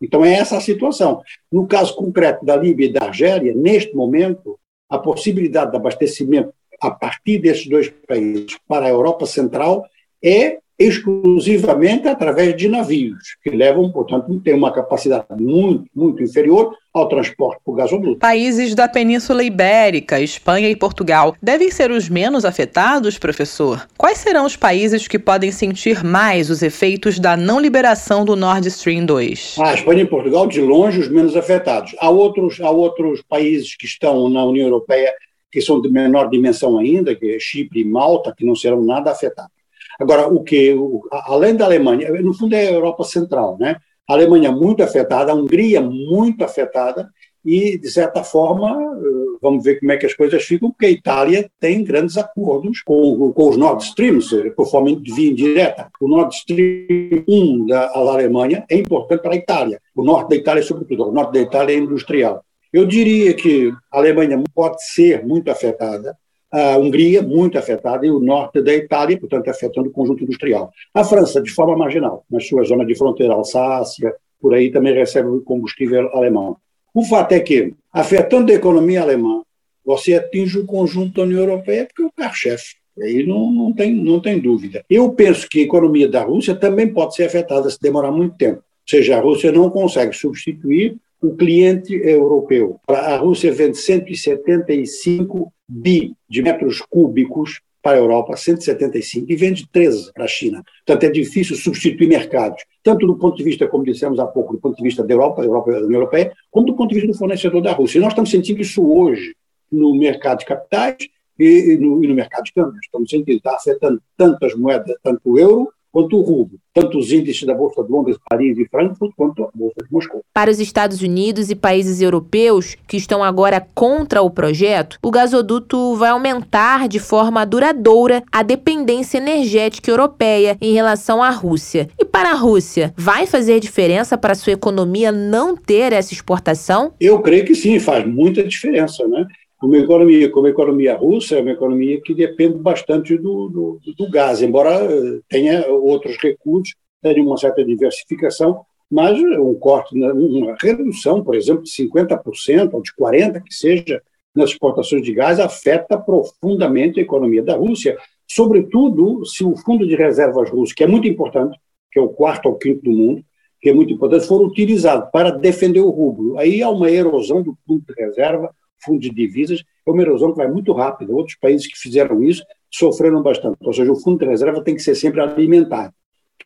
Speaker 8: Então é essa a situação. No caso concreto da Líbia e da Argélia, neste momento, a possibilidade de abastecimento a partir desses dois países para a Europa Central é exclusivamente através de navios, que levam, portanto, tem uma capacidade muito, muito inferior ao transporte por gasoduto.
Speaker 2: Países da Península Ibérica, Espanha e Portugal devem ser os menos afetados, professor? Quais serão os países que podem sentir mais os efeitos da não liberação do Nord Stream 2?
Speaker 8: A Espanha e Portugal, de longe, os menos afetados. Há outros, há outros países que estão na União Europeia que são de menor dimensão ainda, que é Chipre e Malta, que não serão nada afetados. Agora, o que, além da Alemanha, no fundo é a Europa Central, né? A Alemanha muito afetada, a Hungria muito afetada, e, de certa forma, eh, vamos ver como é que as coisas ficam, porque a Itália tem grandes acordos com, com os Nord Streams, por forma de via indireta. O Nord Stream 1 da, da Alemanha é importante para a Itália. O norte da Itália, sobretudo, o norte da Itália é industrial. Eu diria que a Alemanha pode ser muito afetada, a Hungria muito afetada e o norte da Itália, portanto, afetando o conjunto industrial. A França, de forma marginal, na sua zona de fronteira, Alsácia, por aí também recebe combustível alemão. O fato é que, afetando a economia alemã, você atinge o conjunto da União Europeia, porque é o carro-chefe. Aí não, não, tem, não tem dúvida. Eu penso que a economia da Rússia também pode ser afetada se demorar muito tempo. Ou seja, a Rússia não consegue substituir o cliente europeu. A Rússia vende 175 bi de metros cúbicos para a Europa, 175, e vende 13 para a China. Portanto, é difícil substituir mercados, tanto do ponto de vista, como dissemos há pouco, do ponto de vista da Europa, da Europa da União Europeia, como do ponto de vista do fornecedor da Rússia. E nós estamos sentindo isso hoje no mercado de capitais e no, e no mercado de câmbios. Estamos sentindo, está afetando tanto as moedas, tanto o euro, quanto o rublo, tanto os índices da Bolsa de Londres, Paris e Frankfurt, quanto a Bolsa de Moscou.
Speaker 1: Para os Estados Unidos e países europeus que estão agora contra o projeto, o gasoduto vai aumentar de forma duradoura a dependência energética europeia em relação à Rússia. E para a Rússia, vai fazer diferença para a sua economia não ter essa exportação?
Speaker 8: Eu creio que sim, faz muita diferença, né? Uma economia como a economia russa é uma economia que depende bastante do, do, do, gás, embora eh, tenha outros recursos, tenha uma certa diversificação, mas um corte, uma redução, por exemplo, de 50% ou de 40% que seja nas exportações de gás afeta profundamente a economia da Rússia, sobretudo se o fundo de reservas russo, que é muito importante, que é o quarto ou quinto do mundo, que é muito importante, for utilizado para defender o rublo. Aí há uma erosão do fundo de reserva fundo de divisas, é uma erosão que vai muito rápido. Outros países que fizeram isso sofreram bastante. Ou seja, o fundo de reserva tem que ser sempre alimentado.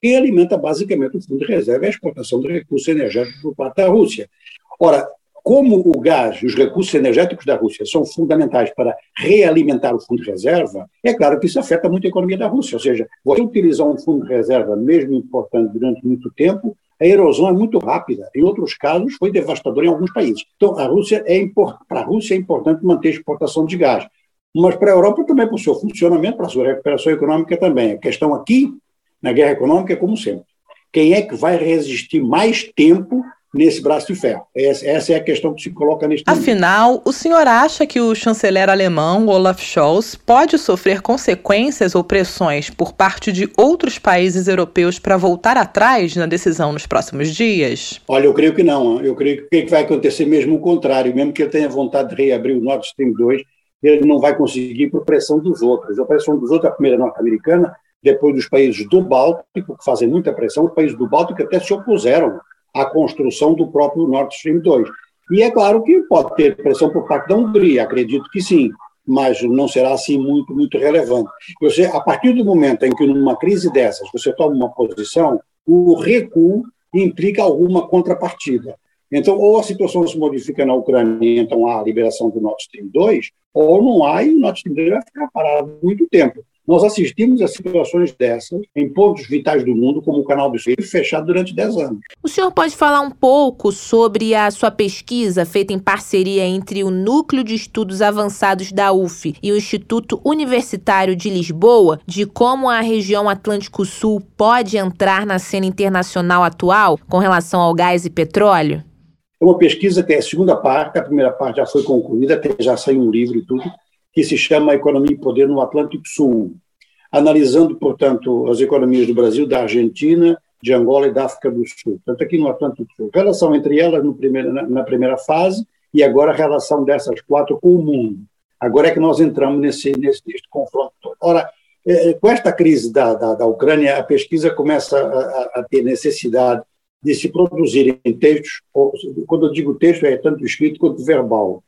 Speaker 8: Quem alimenta basicamente o fundo de reserva é a exportação de recursos energéticos por parte da Rússia. Ora, como o gás e os recursos energéticos da Rússia são fundamentais para realimentar o fundo de reserva, é claro que isso afeta muito a economia da Rússia. Ou seja, você utilizar um fundo de reserva, mesmo importante durante muito tempo, a erosão é muito rápida. Em outros casos, foi devastadora em alguns países. Então, a Rússia é para a Rússia é importante manter a exportação de gás. Mas para a Europa também, para o seu funcionamento, para a sua recuperação econômica também. A questão aqui, na guerra econômica, é como sempre. Quem é que vai resistir mais tempo nesse braço de ferro. Essa é a questão que se coloca neste
Speaker 2: Afinal, momento. o senhor acha que o chanceler alemão Olaf Scholz pode sofrer consequências ou pressões por parte de outros países europeus para voltar atrás na decisão nos próximos dias?
Speaker 8: Olha, eu creio que não. Eu creio que vai acontecer mesmo o contrário. Mesmo que ele tenha vontade de reabrir o Nord Stream 2, ele não vai conseguir por pressão dos outros. A pressão dos outros, a primeira norte-americana, depois dos países do Báltico, que fazem muita pressão, os países do Báltico até se opuseram a construção do próprio Nord Stream 2. E é claro que pode ter pressão por parte da Hungria, acredito que sim, mas não será assim muito, muito relevante. Você, a partir do momento em que numa crise dessas você toma uma posição, o recuo implica alguma contrapartida. Então, ou a situação se modifica na Ucrânia, então há a liberação do Nord Stream 2, ou não há e o Nord Stream 2 vai ficar parado muito tempo. Nós assistimos a situações dessas em pontos vitais do mundo, como o canal do Suez, fechado durante 10 anos.
Speaker 1: O senhor pode falar um pouco sobre a sua pesquisa feita em parceria entre o Núcleo de Estudos Avançados da UF e o Instituto Universitário de Lisboa, de como a região Atlântico Sul pode entrar na cena internacional atual com relação ao gás e petróleo?
Speaker 8: É uma pesquisa que é a segunda parte, a primeira parte já foi concluída, já saiu um livro e tudo, que se chama Economia e Poder no Atlântico Sul, analisando, portanto, as economias do Brasil, da Argentina, de Angola e da África do Sul. Tanto aqui no Atlântico Sul. Relação entre elas primeiro, na, primeira fase e agora a relação dessas quatro com o mundo. Agora é que nós entramos nesse, nesse, nesse confronto. Ora, é, com esta crise da, da, da Ucrânia, a pesquisa começa a, a, ter necessidade de se produzirem textos, quando eu digo texto, é tanto escrito quanto verbal,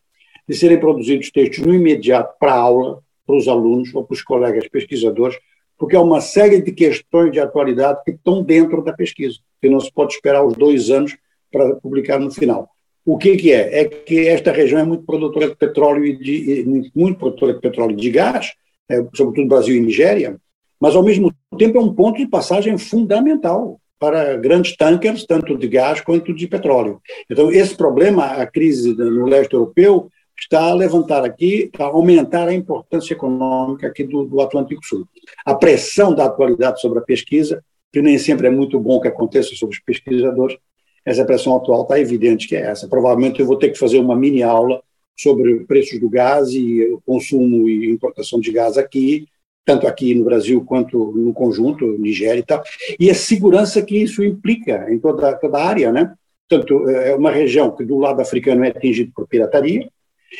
Speaker 8: de serem produzidos textos no imediato para a aula, para os alunos ou para os colegas pesquisadores, porque há uma série de questões de atualidade que estão dentro da pesquisa, que não se pode esperar os dois anos para publicar no final. O que, que é? É que esta região é muito produtora de petróleo e de, muito produtora de petróleo e de gás, é, sobretudo Brasil e Nigéria, mas ao mesmo tempo é um ponto de passagem fundamental para grandes tankers, tanto de gás quanto de petróleo. Então, esse problema, a crise no leste europeu, está a levantar aqui, a aumentar a importância econômica aqui do, do Atlântico Sul. A pressão da atualidade sobre a pesquisa, que nem sempre é muito bom que aconteça sobre os pesquisadores, essa pressão atual está evidente que é essa. Provavelmente eu vou ter que fazer uma mini aula sobre preços do gás e o consumo e importação de gás aqui, tanto aqui no Brasil quanto no conjunto, Nigéria e tal, e a segurança que isso implica em toda, toda a área, né? Portanto, é uma região que do lado africano é atingida por pirataria,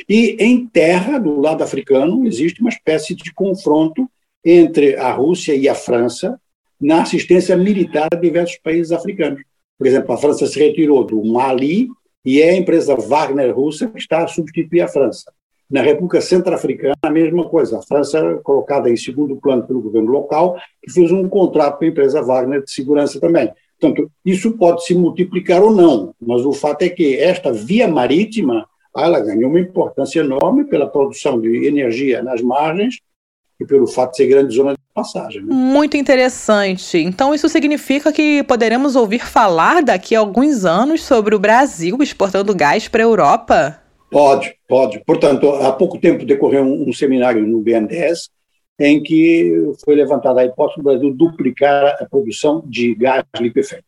Speaker 8: e em terra, do lado africano, existe uma espécie de confronto entre a Rússia e a França na assistência militar a diversos países africanos. Por exemplo, a França se retirou do Mali e é a empresa Wagner russa que está a substituir a França. Na República Centro-Africana, a mesma coisa. A França, colocada em segundo plano pelo governo local, que fez um contrato com a empresa Wagner de segurança também. Portanto, isso pode se multiplicar ou não, mas o fato é que esta via marítima ela ganhou uma importância enorme pela produção de energia nas margens e pelo fato de ser grande zona de passagem. Né?
Speaker 2: Muito interessante. Então, isso significa que poderemos ouvir falar daqui a alguns anos sobre o Brasil exportando gás para a Europa?
Speaker 8: Pode, pode. Portanto, há pouco tempo decorreu um, um seminário no BNDES em que foi levantada a hipótese do Brasil duplicar a produção de gás liquefeito.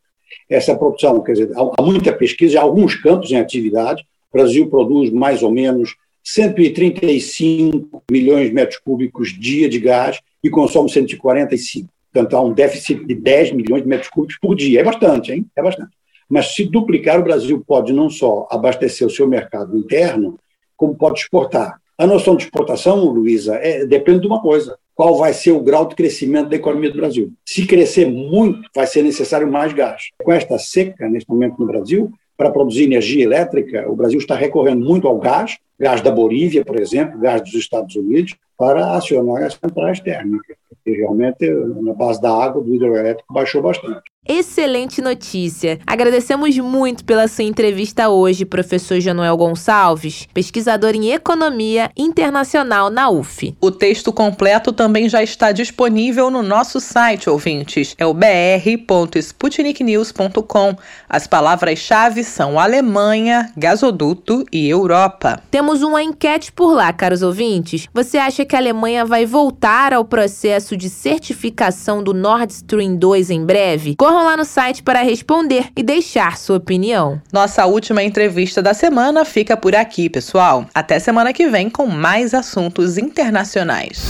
Speaker 8: Essa produção, quer dizer, há muita pesquisa, há alguns campos em atividade, o Brasil produz mais ou menos 135 milhões de metros cúbicos dia de gás e consome 145. Portanto, há um déficit de 10 milhões de metros cúbicos por dia. É bastante, hein? É bastante. Mas se duplicar, o Brasil pode não só abastecer o seu mercado interno, como pode exportar. A noção de exportação, Luísa, é, depende de uma coisa: qual vai ser o grau de crescimento da economia do Brasil. Se crescer muito, vai ser necessário mais gás. Com esta seca, neste momento no Brasil, para produzir energia elétrica, o Brasil está recorrendo muito ao gás, gás da Bolívia, por exemplo, gás dos Estados Unidos, para acionar as centrais térmicas. E realmente, na base da água, do hidroelétrico baixou bastante.
Speaker 1: Excelente notícia. Agradecemos muito pela sua entrevista hoje, professor Januel Gonçalves, pesquisador em Economia Internacional na UF.
Speaker 2: O texto completo também já está disponível no nosso site, ouvintes. É o br.sputniknews.com. As palavras-chave são Alemanha, gasoduto e Europa.
Speaker 1: Temos uma enquete por lá, caros ouvintes. Você acha que a Alemanha vai voltar ao processo de certificação do Nord Stream 2 em breve? Corram lá no site para responder e deixar sua opinião.
Speaker 2: Nossa última entrevista da semana fica por aqui, pessoal. Até semana que vem com mais assuntos internacionais.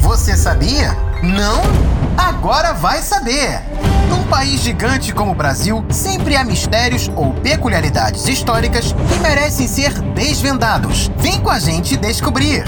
Speaker 3: Você sabia? Não? Agora vai saber! Num país gigante como o Brasil, sempre há mistérios ou peculiaridades históricas que merecem ser desvendados. Vem com a gente descobrir!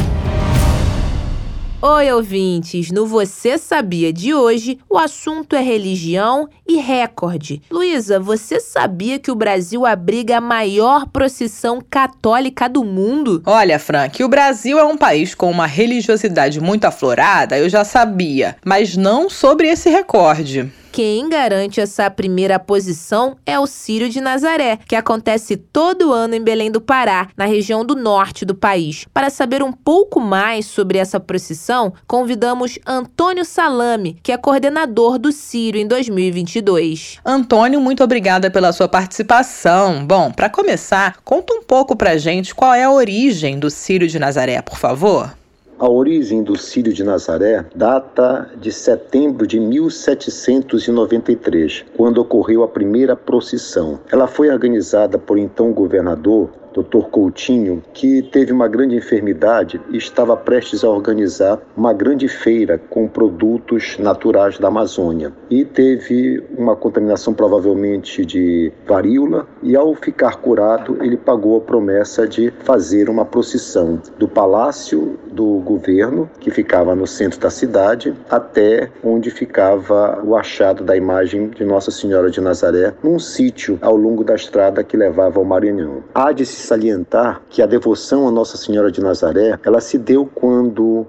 Speaker 1: Oi, ouvintes! No Você Sabia de hoje, o assunto é religião e recorde. Luísa, você sabia que o Brasil abriga a maior procissão católica do mundo?
Speaker 2: Olha, Frank, o Brasil é um país com uma religiosidade muito aflorada, eu já sabia, mas não sobre esse recorde.
Speaker 1: Quem garante essa primeira posição é o Círio de Nazaré, que acontece todo ano em Belém do Pará, na região do norte do país. Para saber um pouco mais sobre essa procissão, convidamos Antônio Salame, que é coordenador do Círio em 2022.
Speaker 2: Antônio, muito obrigada pela sua participação. Bom, para começar, conta um pouco pra gente qual é a origem do Círio de Nazaré, por favor.
Speaker 9: A origem do Círio de Nazaré data de setembro de 1793, quando ocorreu a primeira procissão. Ela foi organizada por então governador Dr. Coutinho, que teve uma grande enfermidade e estava prestes a organizar uma grande feira com produtos naturais da Amazônia. E teve uma contaminação provavelmente de varíola e ao ficar curado, ele pagou a promessa de fazer uma procissão do palácio do governo, que ficava no centro da cidade, até onde ficava o achado da imagem de Nossa Senhora de Nazaré, num sítio ao longo da estrada que levava ao Maranhão. Há de se salientar que a devoção a Nossa Senhora de Nazaré, ela se deu quando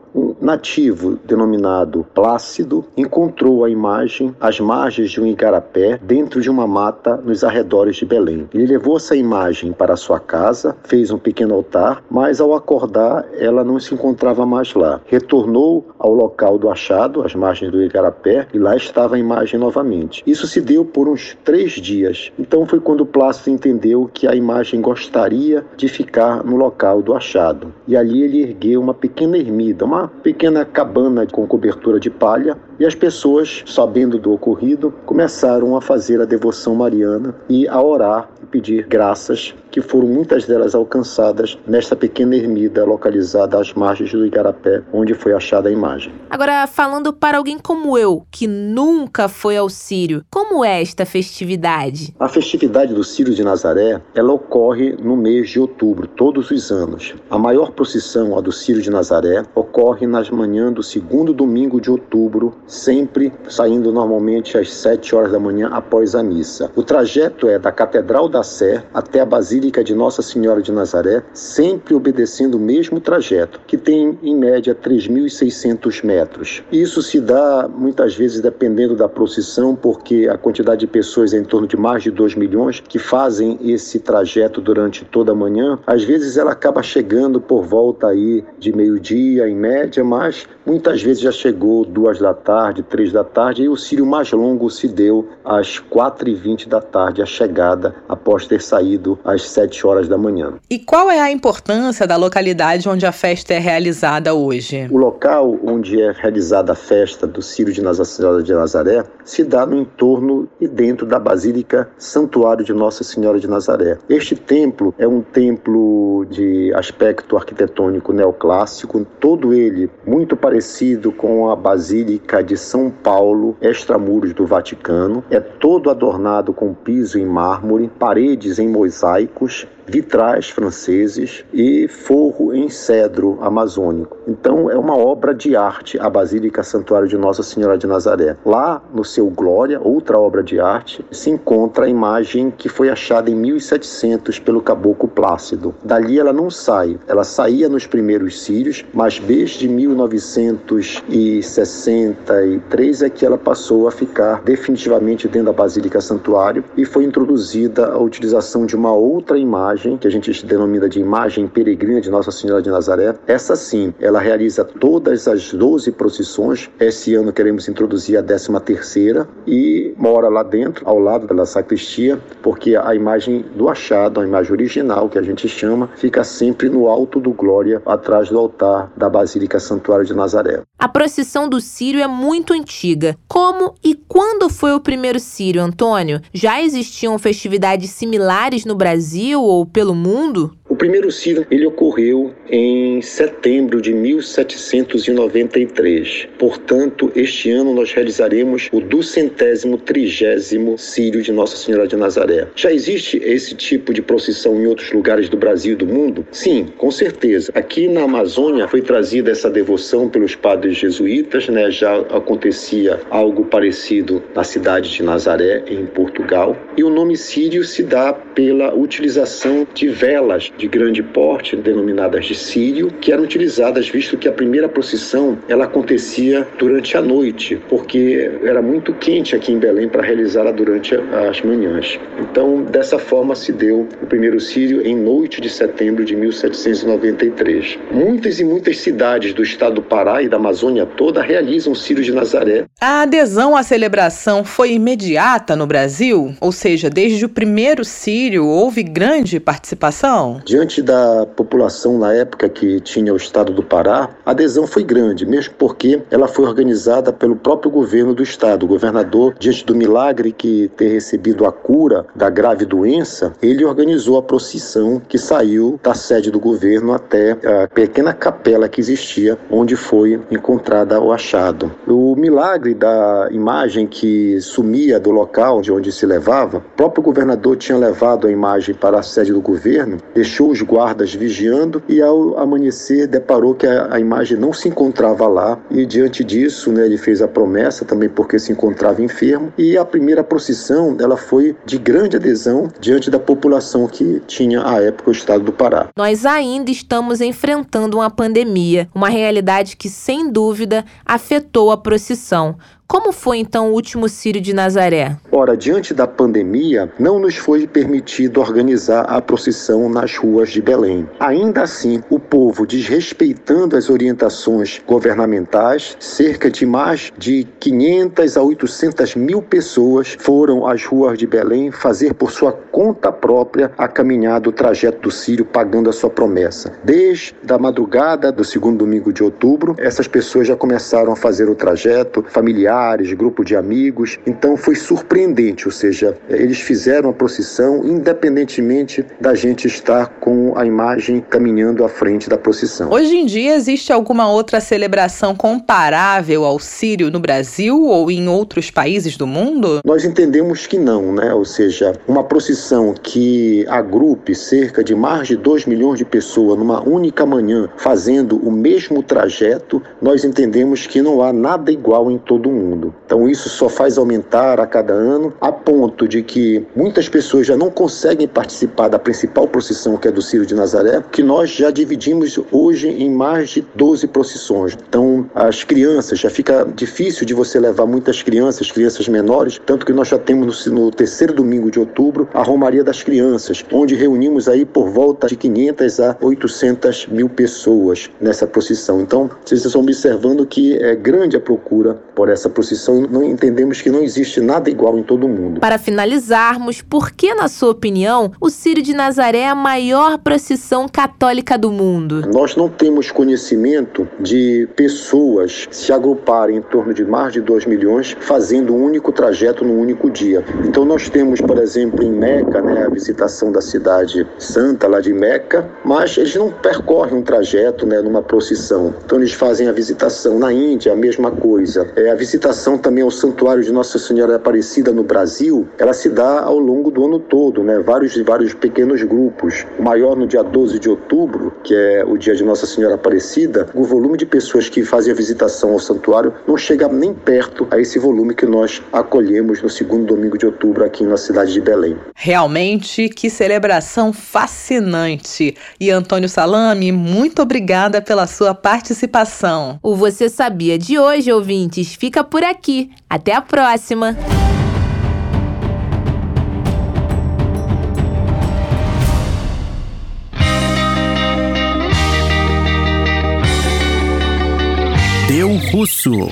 Speaker 9: nativo denominado Plácido encontrou a imagem às margens de um igarapé dentro de uma mata nos arredores de Belém. Ele levou essa imagem para sua casa, fez um pequeno altar, mas ao acordar ela não se encontrava mais lá. Retornou ao local do achado, às margens do igarapé, e lá estava a imagem novamente. Isso se deu por uns três dias. Então foi quando Plácido entendeu que a imagem gostaria de ficar no local do achado. E ali ele ergueu uma pequena ermida, uma pequena cabana com cobertura de palha, e as pessoas, sabendo do ocorrido, começaram a fazer a devoção mariana e a orar e pedir graças que foram muitas delas alcançadas nesta pequena ermida localizada às margens do Igarapé, onde foi achada a imagem.
Speaker 1: Agora, falando para alguém como eu, que nunca foi ao Sírio, como é esta festividade?
Speaker 9: A festividade do Sírio de Nazaré, ela ocorre no mês de outubro, todos os anos. A maior procissão, a do Sírio de Nazaré, ocorre nas manhãs do segundo domingo de outubro, sempre saindo normalmente às sete horas da manhã após a missa. O trajeto é da Catedral da Sé até a Basílica Basílica de Nossa Senhora de Nazaré, sempre obedecendo o mesmo trajeto, que tem em média 3.600 metros. Isso se dá muitas vezes dependendo da procissão, porque a quantidade de pessoas é em torno de mais de 2 milhões que fazem esse trajeto durante toda a manhã. Às vezes ela acaba chegando por volta aí de meio-dia em média, mas muitas vezes já chegou duas da tarde, três da tarde, e o círio mais longo se deu às 4h20 da tarde, a chegada após ter saído às 7 horas da manhã.
Speaker 2: E qual é a importância da localidade onde a festa é realizada hoje?
Speaker 9: O local onde é realizada a festa do Círio de Nossa Senhora de Nazaré se dá no entorno e dentro da Basílica Santuário de Nossa Senhora de Nazaré. Este templo é um templo de aspecto arquitetônico neoclássico, todo ele muito parecido com a Basílica de São Paulo, extramuros do Vaticano. É todo adornado com piso em mármore, paredes em mosaico Marcos vitrais franceses e forro em cedro amazônico. Então é uma obra de arte a Basílica Santuário de Nossa Senhora de Nazaré. Lá no seu Glória, outra obra de arte, se encontra a imagem que foi achada em 1700 pelo caboclo Plácido. Dali ela não sai. Ela saía nos primeiros sírios, mas desde 1963 é que ela passou a ficar definitivamente dentro da Basílica Santuário e foi introduzida a utilização de uma outra imagem, que a gente denomina de imagem peregrina de Nossa Senhora de Nazaré. Essa sim, ela realiza todas as 12 procissões. Esse ano queremos introduzir a 13 terceira e mora lá dentro, ao lado da sacristia, porque a imagem do achado, a imagem original que a gente chama, fica sempre no alto do Glória, atrás do altar da Basílica Santuário de Nazaré.
Speaker 1: A procissão do Sírio é muito antiga. Como e quando foi o primeiro Sírio, Antônio? Já existiam festividades similares no Brasil ou pelo mundo?
Speaker 9: O primeiro Círio ele ocorreu em setembro de 1793. Portanto, este ano nós realizaremos o duzentésimo trigésimo Círio de Nossa Senhora de Nazaré. Já existe esse tipo de procissão em outros lugares do Brasil e do mundo? Sim, com certeza. Aqui na Amazônia foi trazida essa devoção pelos padres jesuítas, né? Já acontecia algo parecido na cidade de Nazaré, em Portugal. E o nome Sírio se dá pela utilização de velas de grande porte, denominadas de sírio, que eram utilizadas visto que a primeira procissão ela acontecia durante a noite, porque era muito quente aqui em Belém para realizá-la durante as manhãs. Então, dessa forma se deu o primeiro sírio em noite de setembro de 1793. Muitas e muitas cidades do estado do Pará e da Amazônia toda realizam o Sírio de Nazaré.
Speaker 2: A adesão à celebração foi imediata no Brasil? Ou seja, desde o primeiro Sírio houve grande participação?
Speaker 9: Diante da população na época que tinha o estado do Pará, a adesão foi grande, mesmo porque ela foi organizada pelo próprio governo do estado. O governador, diante do milagre que ter recebido a cura da grave doença, ele organizou a procissão que saiu da sede do governo até a pequena capela que existia onde foi encontrada o achado. O milagre da imagem que sumia do local de onde se levava, o próprio governador tinha levado a imagem para a sede do governo, deixou os guardas vigiando e ao amanhecer deparou que a, a imagem não se encontrava lá e diante disso, né, ele fez a promessa também porque se encontrava enfermo e a primeira procissão ela foi de grande adesão diante da população que tinha à época o estado do Pará.
Speaker 1: Nós ainda estamos enfrentando uma pandemia, uma realidade que sem dúvida afetou a procissão. Como foi então o último Círio de Nazaré?
Speaker 9: Ora, diante da pandemia, não nos foi permitido organizar a procissão nas ruas de Belém. Ainda assim, o povo, desrespeitando as orientações governamentais, cerca de mais de 500 a 800 mil pessoas foram às ruas de Belém fazer por sua conta própria a caminhada do trajeto do Círio, pagando a sua promessa. Desde a madrugada do segundo domingo de outubro, essas pessoas já começaram a fazer o trajeto familiar familiares, grupo de amigos. Então foi surpreendente, ou seja, eles fizeram a procissão independentemente da gente estar com a imagem caminhando à frente da procissão.
Speaker 2: Hoje em dia existe alguma outra celebração comparável ao Sírio no Brasil ou em outros países do mundo?
Speaker 9: Nós entendemos que não, né? Ou seja, uma procissão que agrupe cerca de mais de 2 milhões de pessoas numa única manhã fazendo o mesmo trajeto, nós entendemos que não há nada igual em todo o mundo mundo. Então isso só faz aumentar a cada ano, a ponto de que muitas pessoas já não conseguem participar da principal procissão, que é do Círio de Nazaré, que nós já dividimos hoje em mais de 12 procissões. Então as crianças, já fica difícil de você levar muitas crianças, crianças menores, tanto que nós já temos no, no terceiro domingo de outubro a Romaria das Crianças, onde reunimos aí por volta de 500 a 800 mil pessoas nessa procissão. Então vocês estão observando que é grande a procura por essa procissão, não entendemos que não existe nada igual em todo o mundo.
Speaker 1: Para finalizarmos, por que, na sua opinião, o Círio de Nazaré é a maior procissão católica do mundo?
Speaker 9: Nós não temos conhecimento de pessoas se agruparem em torno de mais de 2 milhões fazendo um único trajeto num único dia. Então nós temos, por exemplo, em Meca, né, a visitação da cidade santa lá de Meca, mas eles não percorrem um trajeto né, numa procissão. Então eles fazem a visitação. Na Índia, a mesma coisa. É a visitação visitação também ao Santuário de Nossa Senhora Aparecida no Brasil, ela se dá ao longo do ano todo, né? Vários e vários pequenos grupos. O maior no dia 12 de outubro, que é o dia de Nossa Senhora Aparecida, o volume de pessoas que fazem a visitação ao santuário não chega nem perto a esse volume que nós acolhemos no segundo domingo de outubro aqui na cidade de Belém.
Speaker 2: Realmente, que celebração fascinante. E Antônio Salame, muito obrigada pela sua participação.
Speaker 1: O Você Sabia de hoje, ouvintes, fica por por aqui. Até a próxima!
Speaker 3: Deu Russo.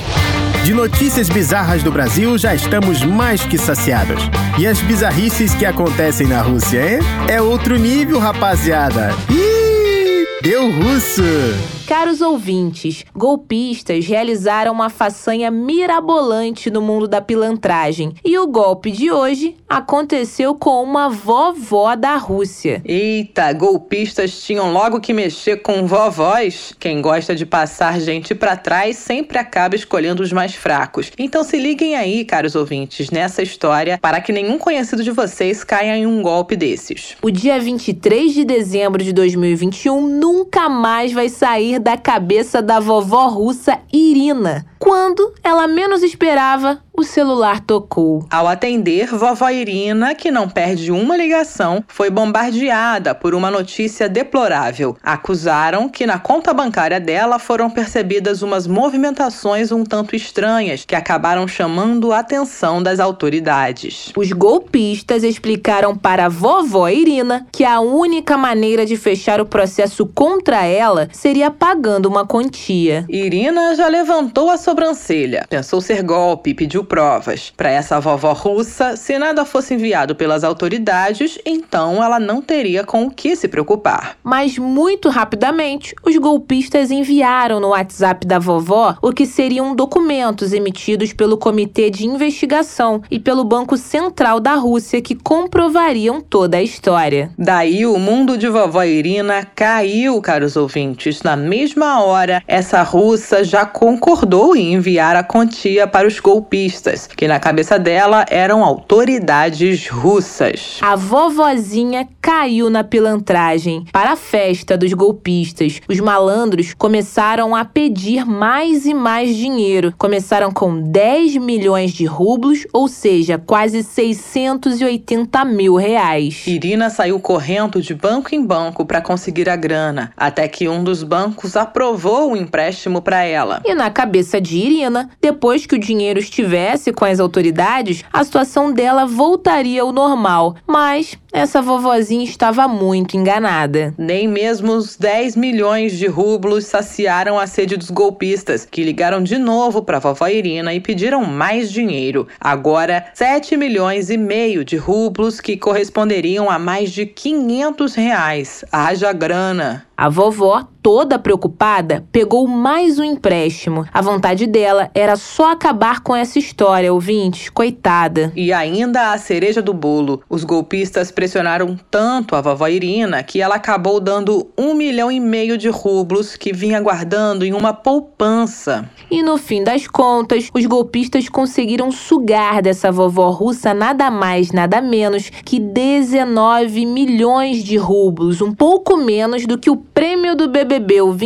Speaker 3: De notícias bizarras do Brasil já estamos mais que saciados. E as bizarrices que acontecem na Rússia, hein? É outro nível, rapaziada. Ih, deu russo!
Speaker 1: Caros ouvintes, golpistas realizaram uma façanha mirabolante no mundo da pilantragem. E o golpe de hoje aconteceu com uma vovó da Rússia.
Speaker 2: Eita, golpistas tinham logo que mexer com vovós. Quem gosta de passar gente para trás sempre acaba escolhendo os mais fracos. Então se liguem aí, caros ouvintes, nessa história para que nenhum conhecido de vocês caia em um golpe desses.
Speaker 1: O dia 23 de dezembro de 2021 nunca mais vai sair da cabeça da vovó russa Irina. Quando ela menos esperava, o celular tocou.
Speaker 2: Ao atender, vovó Irina, que não perde uma ligação, foi bombardeada por uma notícia deplorável. Acusaram que na conta bancária dela foram percebidas umas movimentações um tanto estranhas que acabaram chamando a atenção das autoridades.
Speaker 1: Os golpistas explicaram para a vovó Irina que a única maneira de fechar o processo contra ela seria pagando uma quantia.
Speaker 2: Irina já levantou a sobrancelha, pensou ser golpe e pediu provas. Para essa vovó russa, se nada fosse enviado pelas autoridades, então ela não teria com o que se preocupar.
Speaker 1: Mas muito rapidamente, os golpistas enviaram no WhatsApp da vovó o que seriam documentos emitidos pelo Comitê de Investigação e pelo Banco Central da Rússia que comprovariam toda a história.
Speaker 2: Daí o mundo de vovó Irina caiu, caros ouvintes. Na mesma hora, essa russa já concordou em enviar a quantia para os golpistas, que na cabeça dela eram autoridades russas.
Speaker 1: A vovozinha caiu na pilantragem. Para a festa dos golpistas, os malandros começaram a pedir mais e mais dinheiro. Começaram com 10 milhões de rublos, ou seja, quase 680 mil reais.
Speaker 2: Irina saiu correndo de banco em banco para conseguir a grana, até que um dos bancos aprovou o empréstimo para ela.
Speaker 1: E na cabeça de Irina, depois que o dinheiro estivesse com as autoridades, a situação dela voltaria ao normal. Mas essa vovozinha estava muito enganada.
Speaker 2: Nem mesmo os 10 milhões de rublos saciaram a sede dos golpistas, que ligaram de novo para a vovó Irina e pediram mais dinheiro. Agora, 7 milhões e meio de rublos, que corresponderiam a mais de 500 reais. Haja grana!
Speaker 1: A vovó, toda preocupada, pegou mais um empréstimo. A vontade dela era só acabar com essa história, ouvintes. Coitada.
Speaker 2: E ainda a cereja do bolo. Os golpistas pressionaram tanto a vovó Irina que ela acabou dando um milhão e meio de rublos que vinha guardando em uma poupança.
Speaker 1: E no fim das contas, os golpistas conseguiram sugar dessa vovó russa nada mais, nada menos que 19 milhões de rublos, um pouco menos do que o prêmio do BBB ouvintes,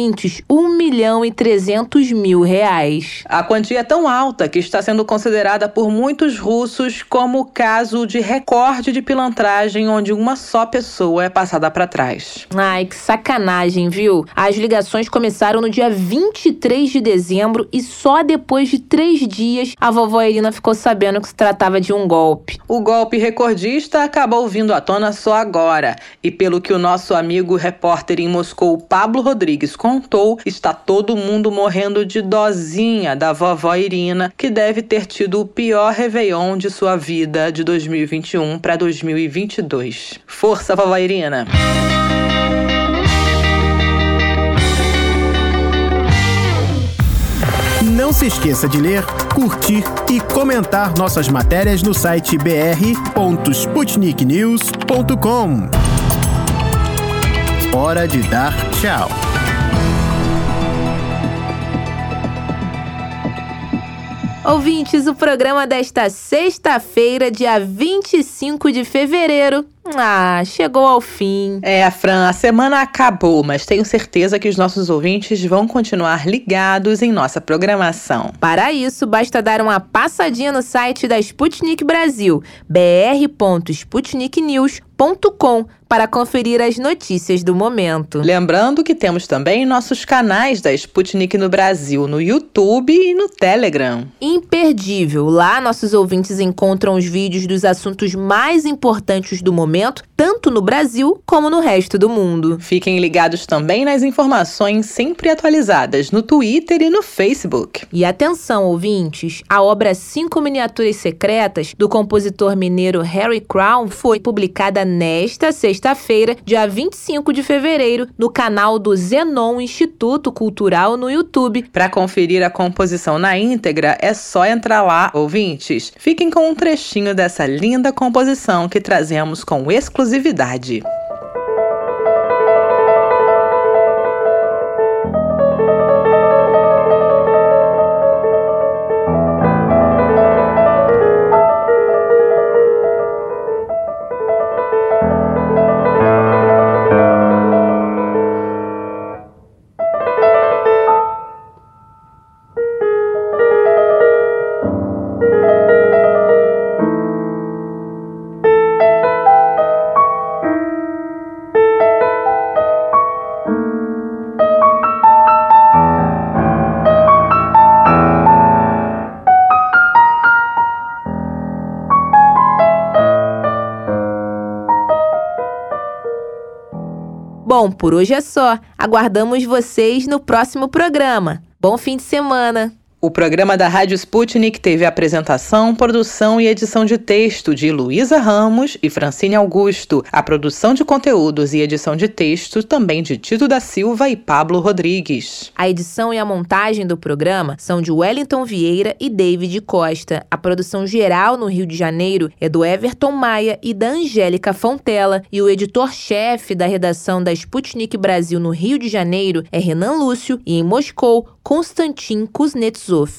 Speaker 1: 1 milhão e 300 mil reais.
Speaker 2: A quantia é tão alta que está sendo considerada por muitos russos como o caso de recorde de pilantragem onde uma só pessoa é passada para trás.
Speaker 1: Ai, que sacanagem, viu? As ligações começaram no dia 23 de dezembro e só depois de três dias a vovó Irina ficou sabendo que se tratava de um golpe.
Speaker 2: O golpe recordista acabou vindo à tona só agora e pelo que o nosso amigo repórter em Moscou Moscou, Pablo Rodrigues contou, está todo mundo morrendo de dozinha da vovó Irina, que deve ter tido o pior Réveillon de sua vida de 2021 para 2022. Força, vovó Irina!
Speaker 3: Não se esqueça de ler, curtir e comentar nossas matérias no site br.sputniknews.com. Hora de dar tchau.
Speaker 1: Ouvintes, o programa desta sexta-feira, dia 25 de fevereiro, ah, chegou ao fim.
Speaker 2: É, Fran, a semana acabou, mas tenho certeza que os nossos ouvintes vão continuar ligados em nossa programação.
Speaker 1: Para isso, basta dar uma passadinha no site da Sputnik Brasil, br.sputniknews.com para conferir as notícias do momento.
Speaker 2: Lembrando que temos também nossos canais da Sputnik no Brasil, no YouTube e no Telegram.
Speaker 1: Imperdível! Lá nossos ouvintes encontram os vídeos dos assuntos mais importantes do momento, tanto no Brasil como no resto do mundo.
Speaker 2: Fiquem ligados também nas informações sempre atualizadas no Twitter e no Facebook.
Speaker 1: E atenção, ouvintes! A obra Cinco Miniaturas Secretas do compositor mineiro Harry Crown foi publicada nesta sexta sexta-feira, dia 25 de fevereiro, no canal do Zenon Instituto Cultural no YouTube.
Speaker 2: Para conferir a composição na íntegra, é só entrar lá, ouvintes. Fiquem com um trechinho dessa linda composição que trazemos com exclusividade.
Speaker 1: Bom, por hoje é só. Aguardamos vocês no próximo programa. Bom fim de semana!
Speaker 2: O programa da Rádio Sputnik teve apresentação, produção e edição de texto de Luísa Ramos e Francine Augusto. A produção de conteúdos e edição de texto também de Tito da Silva e Pablo Rodrigues.
Speaker 1: A edição e a montagem do programa são de Wellington Vieira e David Costa. A produção geral no Rio de Janeiro é do Everton Maia e da Angélica Fontela. E o editor-chefe da redação da Sputnik Brasil no Rio de Janeiro é Renan Lúcio e em Moscou, Konstantin Kuznetsov.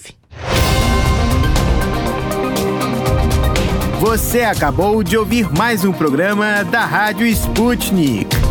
Speaker 3: Você acabou de ouvir mais um programa da Rádio Sputnik.